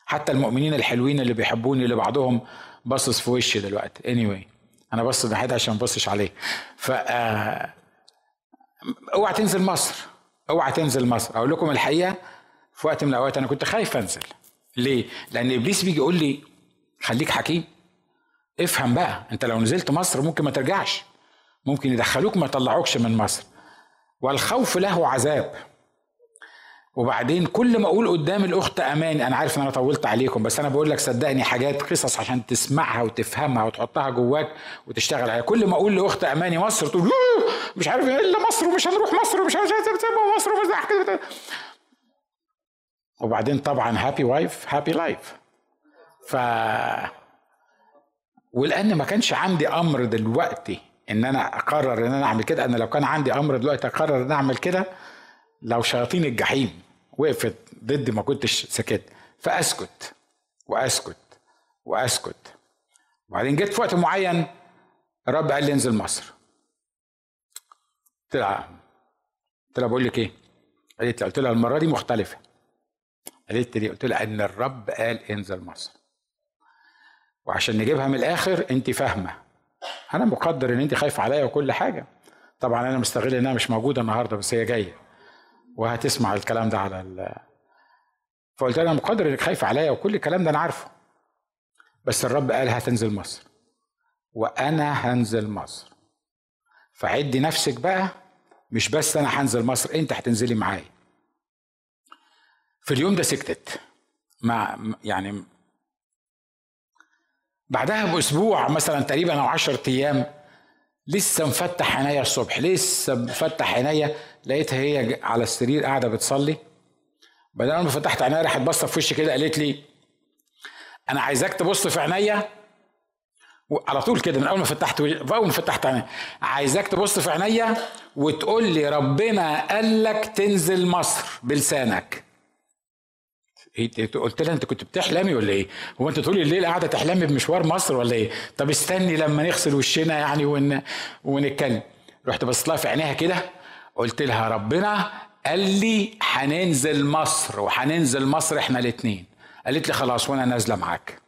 Speaker 1: حتى المؤمنين الحلوين اللي بيحبوني اللي بعضهم باصص في وشي دلوقتي. Anyway أنا بص ناحيتها عشان ما بصش عليه. ف آه، اوعى تنزل مصر. اوعى تنزل مصر. أقول لكم الحقيقة في وقت من الأوقات أنا كنت خايف أنزل. ليه؟ لأن إبليس بيجي يقول لي خليك حكيم. افهم بقى أنت لو نزلت مصر ممكن ما ترجعش. ممكن يدخلوك ما يطلعوكش من مصر. والخوف له عذاب. وبعدين كل ما أقول قدام الأخت أماني أنا عارف إن أنا طولت عليكم بس أنا بقول لك صدقني حاجات قصص عشان تسمعها وتفهمها وتحطها جواك وتشتغل عليها. كل ما أقول لأخت أماني مصر تقول مش عارف إيه إلا مصر ومش هنروح مصر ومش عارف مصر ومش وبعدين طبعا happy wife happy life ف ولأن ما كانش عندي أمر دلوقتي إن أنا أقرر إن أنا أعمل كده أنا لو كان عندي أمر دلوقتي أقرر إن أعمل كده لو شياطين الجحيم. وقفت ضدي ما كنتش سكت فأسكت وأسكت وأسكت. وبعدين جيت في وقت معين الرب قال لي انزل مصر. قلت لها قلت لها بقول لك إيه؟ قالت لي قلت لها المرة دي مختلفة. قالت لي قلت لها إن الرب قال انزل مصر. وعشان نجيبها من الآخر انت فاهمة. أنا مقدر إن انت خايفة عليا وكل حاجة. طبعا أنا مستغل إنها مش موجودة النهارده بس هي جاية. وهتسمع الكلام ده على ال. فقلت لها أنا مقدر إنك خايفه عليا وكل الكلام ده أنا عارفه. بس الرب قال هتنزل مصر. وأنا هنزل مصر. فعدي نفسك بقى مش بس أنا هنزل مصر أنت هتنزلي معايا. في اليوم ده سكتت. مع يعني بعدها بأسبوع مثلا تقريبا أو 10 أيام لسه مفتح عينيا الصبح لسه مفتح عينيا لقيتها هي على السرير قاعدة بتصلي بعدين ما فتحت عينيا راحت باصة في وشي كده قالت لي أنا عايزاك تبص في عينيا على طول كده من أول ما فتحت أول ما فتحت عينيا عايزاك تبص في عينيا وتقول لي ربنا قال لك تنزل مصر بلسانك قلت لها أنت كنت بتحلمي ولا إيه؟ هو أنت طول الليل قاعدة تحلمي بمشوار مصر ولا إيه؟ طب استني لما نغسل وشنا يعني ون... ونتكلم. رحت بصيت لها في عينيها كده قلت لها ربنا قال لي هننزل مصر وهننزل مصر إحنا الاثنين. قالت لي خلاص وأنا نازلة معاك.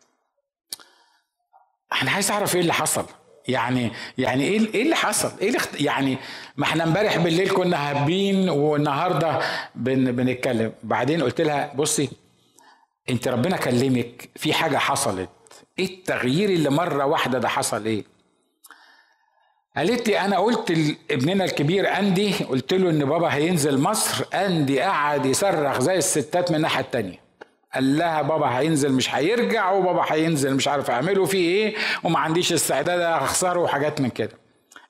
Speaker 1: أنا عايز اعرف إيه اللي حصل. يعني يعني إيه إيه اللي حصل؟ إيه اللي يعني ما إحنا امبارح بالليل كنا هابين والنهاردة بن بنتكلم، بعدين قلت لها بصي انت ربنا كلمك في حاجة حصلت إيه التغيير اللي مرة واحدة ده حصل إيه قالت لي أنا قلت لابننا الكبير أندي قلت له إن بابا هينزل مصر أندي قعد يصرخ زي الستات من الناحية التانية. قال لها بابا هينزل مش هيرجع وبابا هينزل مش عارف أعمله فيه إيه وما عنديش استعداد أخسره وحاجات من كده.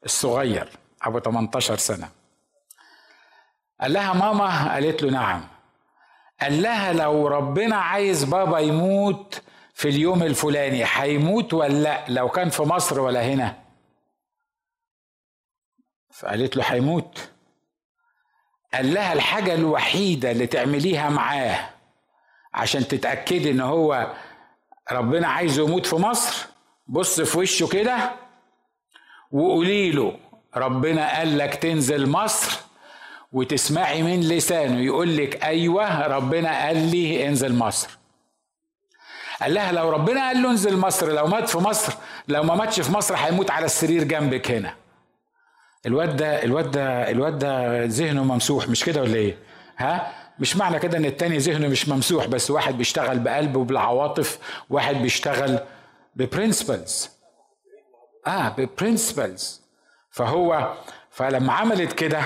Speaker 1: الصغير أبو 18 سنة. قال لها ماما؟ قالت له نعم. قال لها لو ربنا عايز بابا يموت في اليوم الفلاني هيموت ولا لأ؟ لو كان في مصر ولا هنا. فقالت له هيموت. قال لها الحاجة الوحيدة اللي تعمليها معاه عشان تتأكدي إن هو ربنا عايزه يموت في مصر بص في وشه كده وقولي له ربنا قال لك تنزل مصر وتسمعي من لسانه يقول لك أيوه ربنا قال لي انزل مصر. قال لها لو ربنا قال له انزل مصر لو مات في مصر لو ما ماتش في مصر هيموت على السرير جنبك هنا. الواد ده الواد ده الواد ده ذهنه ممسوح مش كده ولا إيه؟ ها؟ مش معنى كده ان التاني ذهنه مش ممسوح بس واحد بيشتغل بقلبه وبالعواطف واحد بيشتغل ب principles آه ب principles فهو فلما عملت كده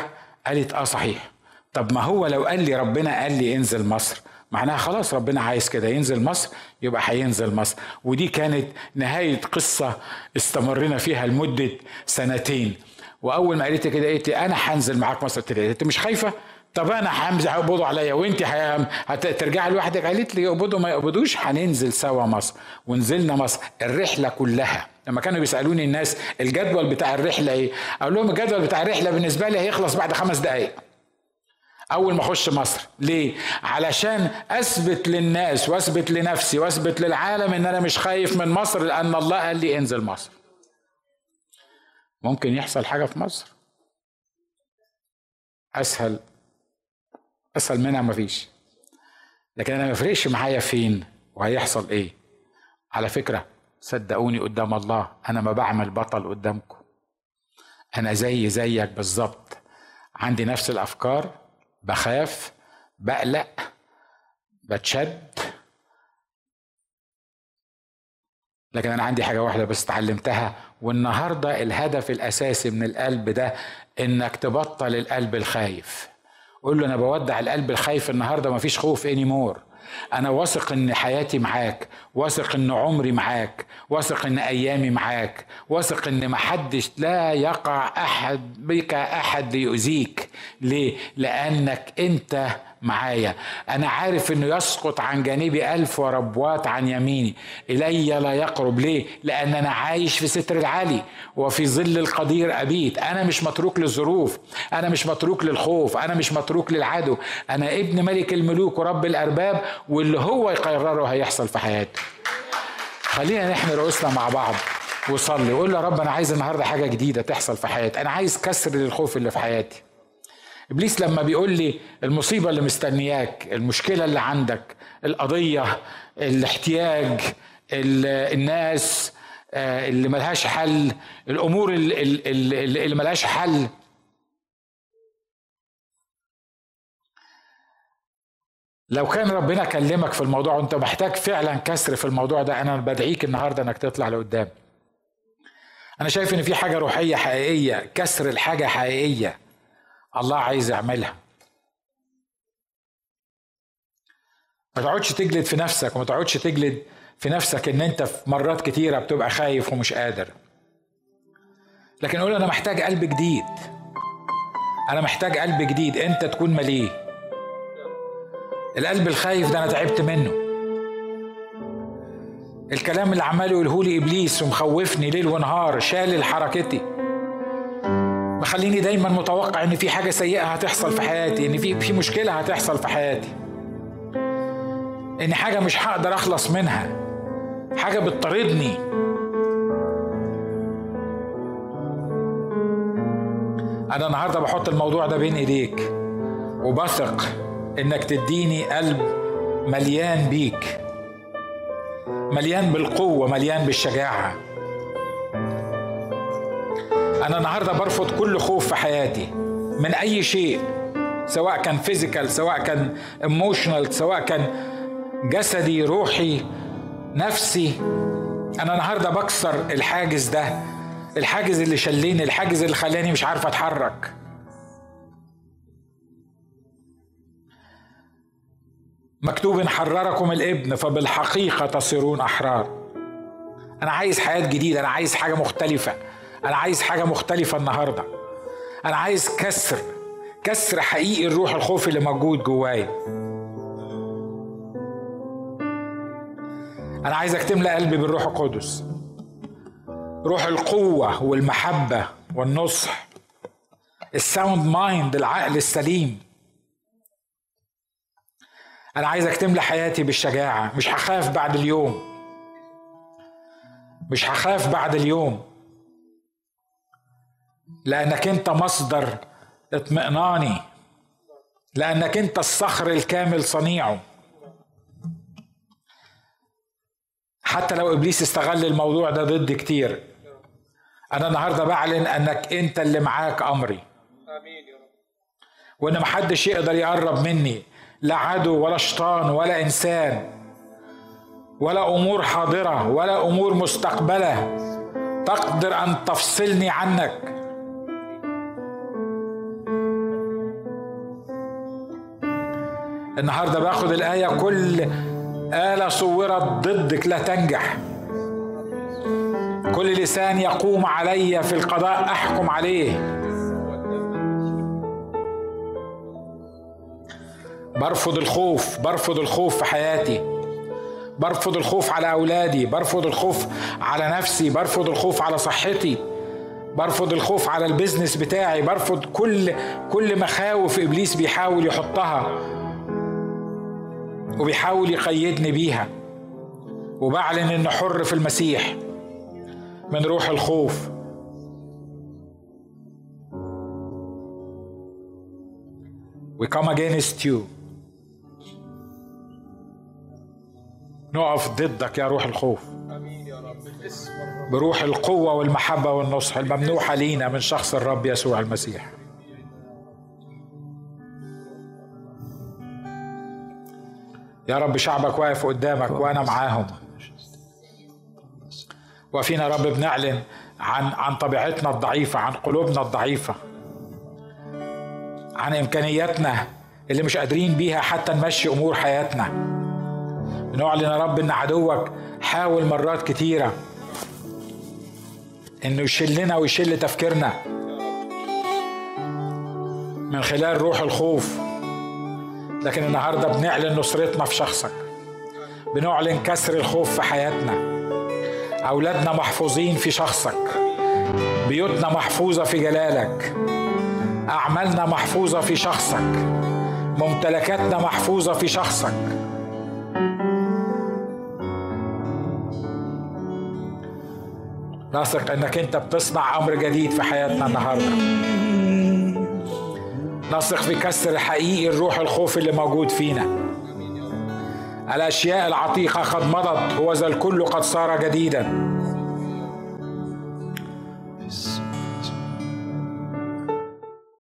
Speaker 1: قالت آه صحيح. طب ما هو لو قال لي ربنا قال لي انزل مصر معناها خلاص ربنا عايز كده ينزل مصر يبقى هينزل مصر. ودي كانت نهاية قصة استمرنا فيها لمدة سنتين. وأول ما قالت كده قالت لي أنا هنزل معاك مصر قلت أنت مش خايفة؟ طب أنا همزح يقبضوا عليا وانت هترجعي لوحدك؟ قالت لي يقبضوا ما يقبضوش هننزل سوا مصر. ونزلنا مصر. الرحلة كلها. لما كانوا بيسألوني الناس الجدول بتاع الرحلة إيه أقول لهم الجدول بتاع الرحلة بالنسبة لي هيخلص بعد خمس دقائق أول ما أخش مصر. ليه؟ علشان أثبت للناس وأثبت لنفسي وأثبت للعالم إن أنا مش خايف من مصر لأن الله قال لي انزل مصر. ممكن يحصل حاجة في مصر. أسهل أسهل منها مفيش لكن أنا ما يفرقش معايا فين وهيحصل إيه. على فكرة صدقوني قدام الله أنا ما بعمل بطل قدامكم. أنا زي زيك بالظبط. عندي نفس الأفكار بخاف بقلق بتشد. لكن أنا عندي حاجة واحدة بس اتعلمتها والنهاردة الهدف الأساسي من القلب ده إنك تبطل القلب الخايف. قول له أنا بودع القلب الخايف النهارده مفيش خوف اني مور أنا واثق إن حياتي معاك واثق إن عمري معاك واثق إن أيامي معاك واثق إن محدش لا يقع أحد بك أحد ليؤذيك. ليه؟ لأنك أنت معايا. أنا عارف أنه يسقط عن جانبي ألف وربوات عن يميني. إلي لا يقرب. ليه؟ لأن أنا عايش في ستر العلي وفي ظل القدير أبيت. أنا مش متروك للظروف. أنا مش متروك للخوف. أنا مش متروك للعدو. أنا ابن ملك الملوك ورب الأرباب واللي هو يقرره هيحصل في حياته. خلينا نحمي رؤوسنا مع بعض وصلي. وقول يا رب أنا عايز النهارده حاجة جديدة تحصل في حياتي. أنا عايز كسر للخوف اللي في حياتي. إبليس لما بيقول لي المصيبة اللي مستنياك المشكلة اللي عندك القضية الاحتياج الناس آه، اللي ملهاش حل الأمور اللي ملهاش حل. لو كان ربنا كلمك في الموضوع وانت محتاج فعلا كسر في الموضوع ده أنا بدعيك النهارده إنك تطلع لقدام. أنا شايف إن في حاجة روحية حقيقية كسر الحاجة حقيقية. الله عايز يعملها. ما تقعدش تجلد في نفسك وما تقعدش تجلد في نفسك إن أنت في مرات كتيرة بتبقى خايف ومش قادر. لكن قول أنا محتاج قلب جديد. أنا محتاج قلب جديد أنت تكون مليه. القلب الخايف ده أنا تعبت منه. الكلام اللي عمال يقوله لي إبليس ومخوفني ليل ونهار شال حركتي. مخليني دايما متوقع إن في حاجة سيئة هتحصل في حياتي إن في في مشكلة هتحصل في حياتي. إن حاجة مش هقدر أخلص منها. حاجة بتطاردني. أنا النهارده بحط الموضوع ده بين إيديك وبثق إنك تديني قلب مليان بيك. مليان بالقوة مليان بالشجاعة. أنا النهارده برفض كل خوف في حياتي من أي شيء سواء كان physical سواء كان emotional سواء كان جسدي روحي نفسي. أنا النهارده بكسر الحاجز ده الحاجز اللي شليني الحاجز اللي خلاني مش عارف أتحرك. مكتوب حرركم الإبن فبالحقيقة تصيرون أحرار. أنا عايز حياة جديدة أنا عايز حاجة مختلفة. أنا عايز حاجة مختلفة النهارده. أنا عايز كسر كسر حقيقي الروح الخوف اللي موجود جوايا. أنا عايزك تملى قلبي بالروح القدس. روح القوة والمحبة والنصح. ال sound mind العقل السليم. أنا عايزك تملى حياتي بالشجاعة. مش هخاف بعد اليوم. مش هخاف بعد اليوم. لأنك أنت مصدر اطمئناني. لأنك أنت الصخر الكامل صنيعه. حتى لو إبليس استغل الموضوع ده ضد كتير أنا النهارده بعلن أنك أنت اللي معاك أمري. آمين يا رب. وإن محدش يقدر يقرب مني لا عدو ولا شيطان ولا إنسان ولا أمور حاضرة ولا أمور مستقبلة تقدر أن تفصلني عنك. النهارده باخد الآية كل آلة صورت ضدك لا تنجح. كل لسان يقوم علي في القضاء أحكم عليه. برفض الخوف برفض الخوف في حياتي. برفض الخوف على أولادي برفض الخوف على نفسي برفض الخوف على صحتي. برفض الخوف على البيزنس بتاعي برفض كل كل مخاوف إبليس بيحاول يحطها. وبيحاول يقيدني بيها وبعلن اني حر في المسيح من روح الخوف. We come against you. نقف ضدك يا روح الخوف. بروح القوة والمحبة والنصح الممنوحة لينا من شخص الرب يسوع المسيح. يا رب شعبك واقف قدامك وأنا معاهم. وفينا رب بنعلن عن عن طبيعتنا الضعيفة عن قلوبنا الضعيفة عن إمكانياتنا اللي مش قادرين بيها حتى نمشي أمور حياتنا. بنعلن يا رب إن عدوك حاول مرات كتيرة إنه يشلنا ويشل تفكيرنا من خلال روح الخوف. لكن النهارده بنعلن نصرتنا في شخصك. بنعلن كسر الخوف في حياتنا. أولادنا محفوظين في شخصك. بيوتنا محفوظة في جلالك. أعمالنا محفوظة في شخصك. ممتلكاتنا محفوظة في شخصك. نثق إنك أنت بتصنع أمر جديد في حياتنا النهارده. نثق في كسر حقيقي الروح الخوف اللي موجود فينا. الأشياء العتيقة قد مضت وذا الكل قد صار جديدا.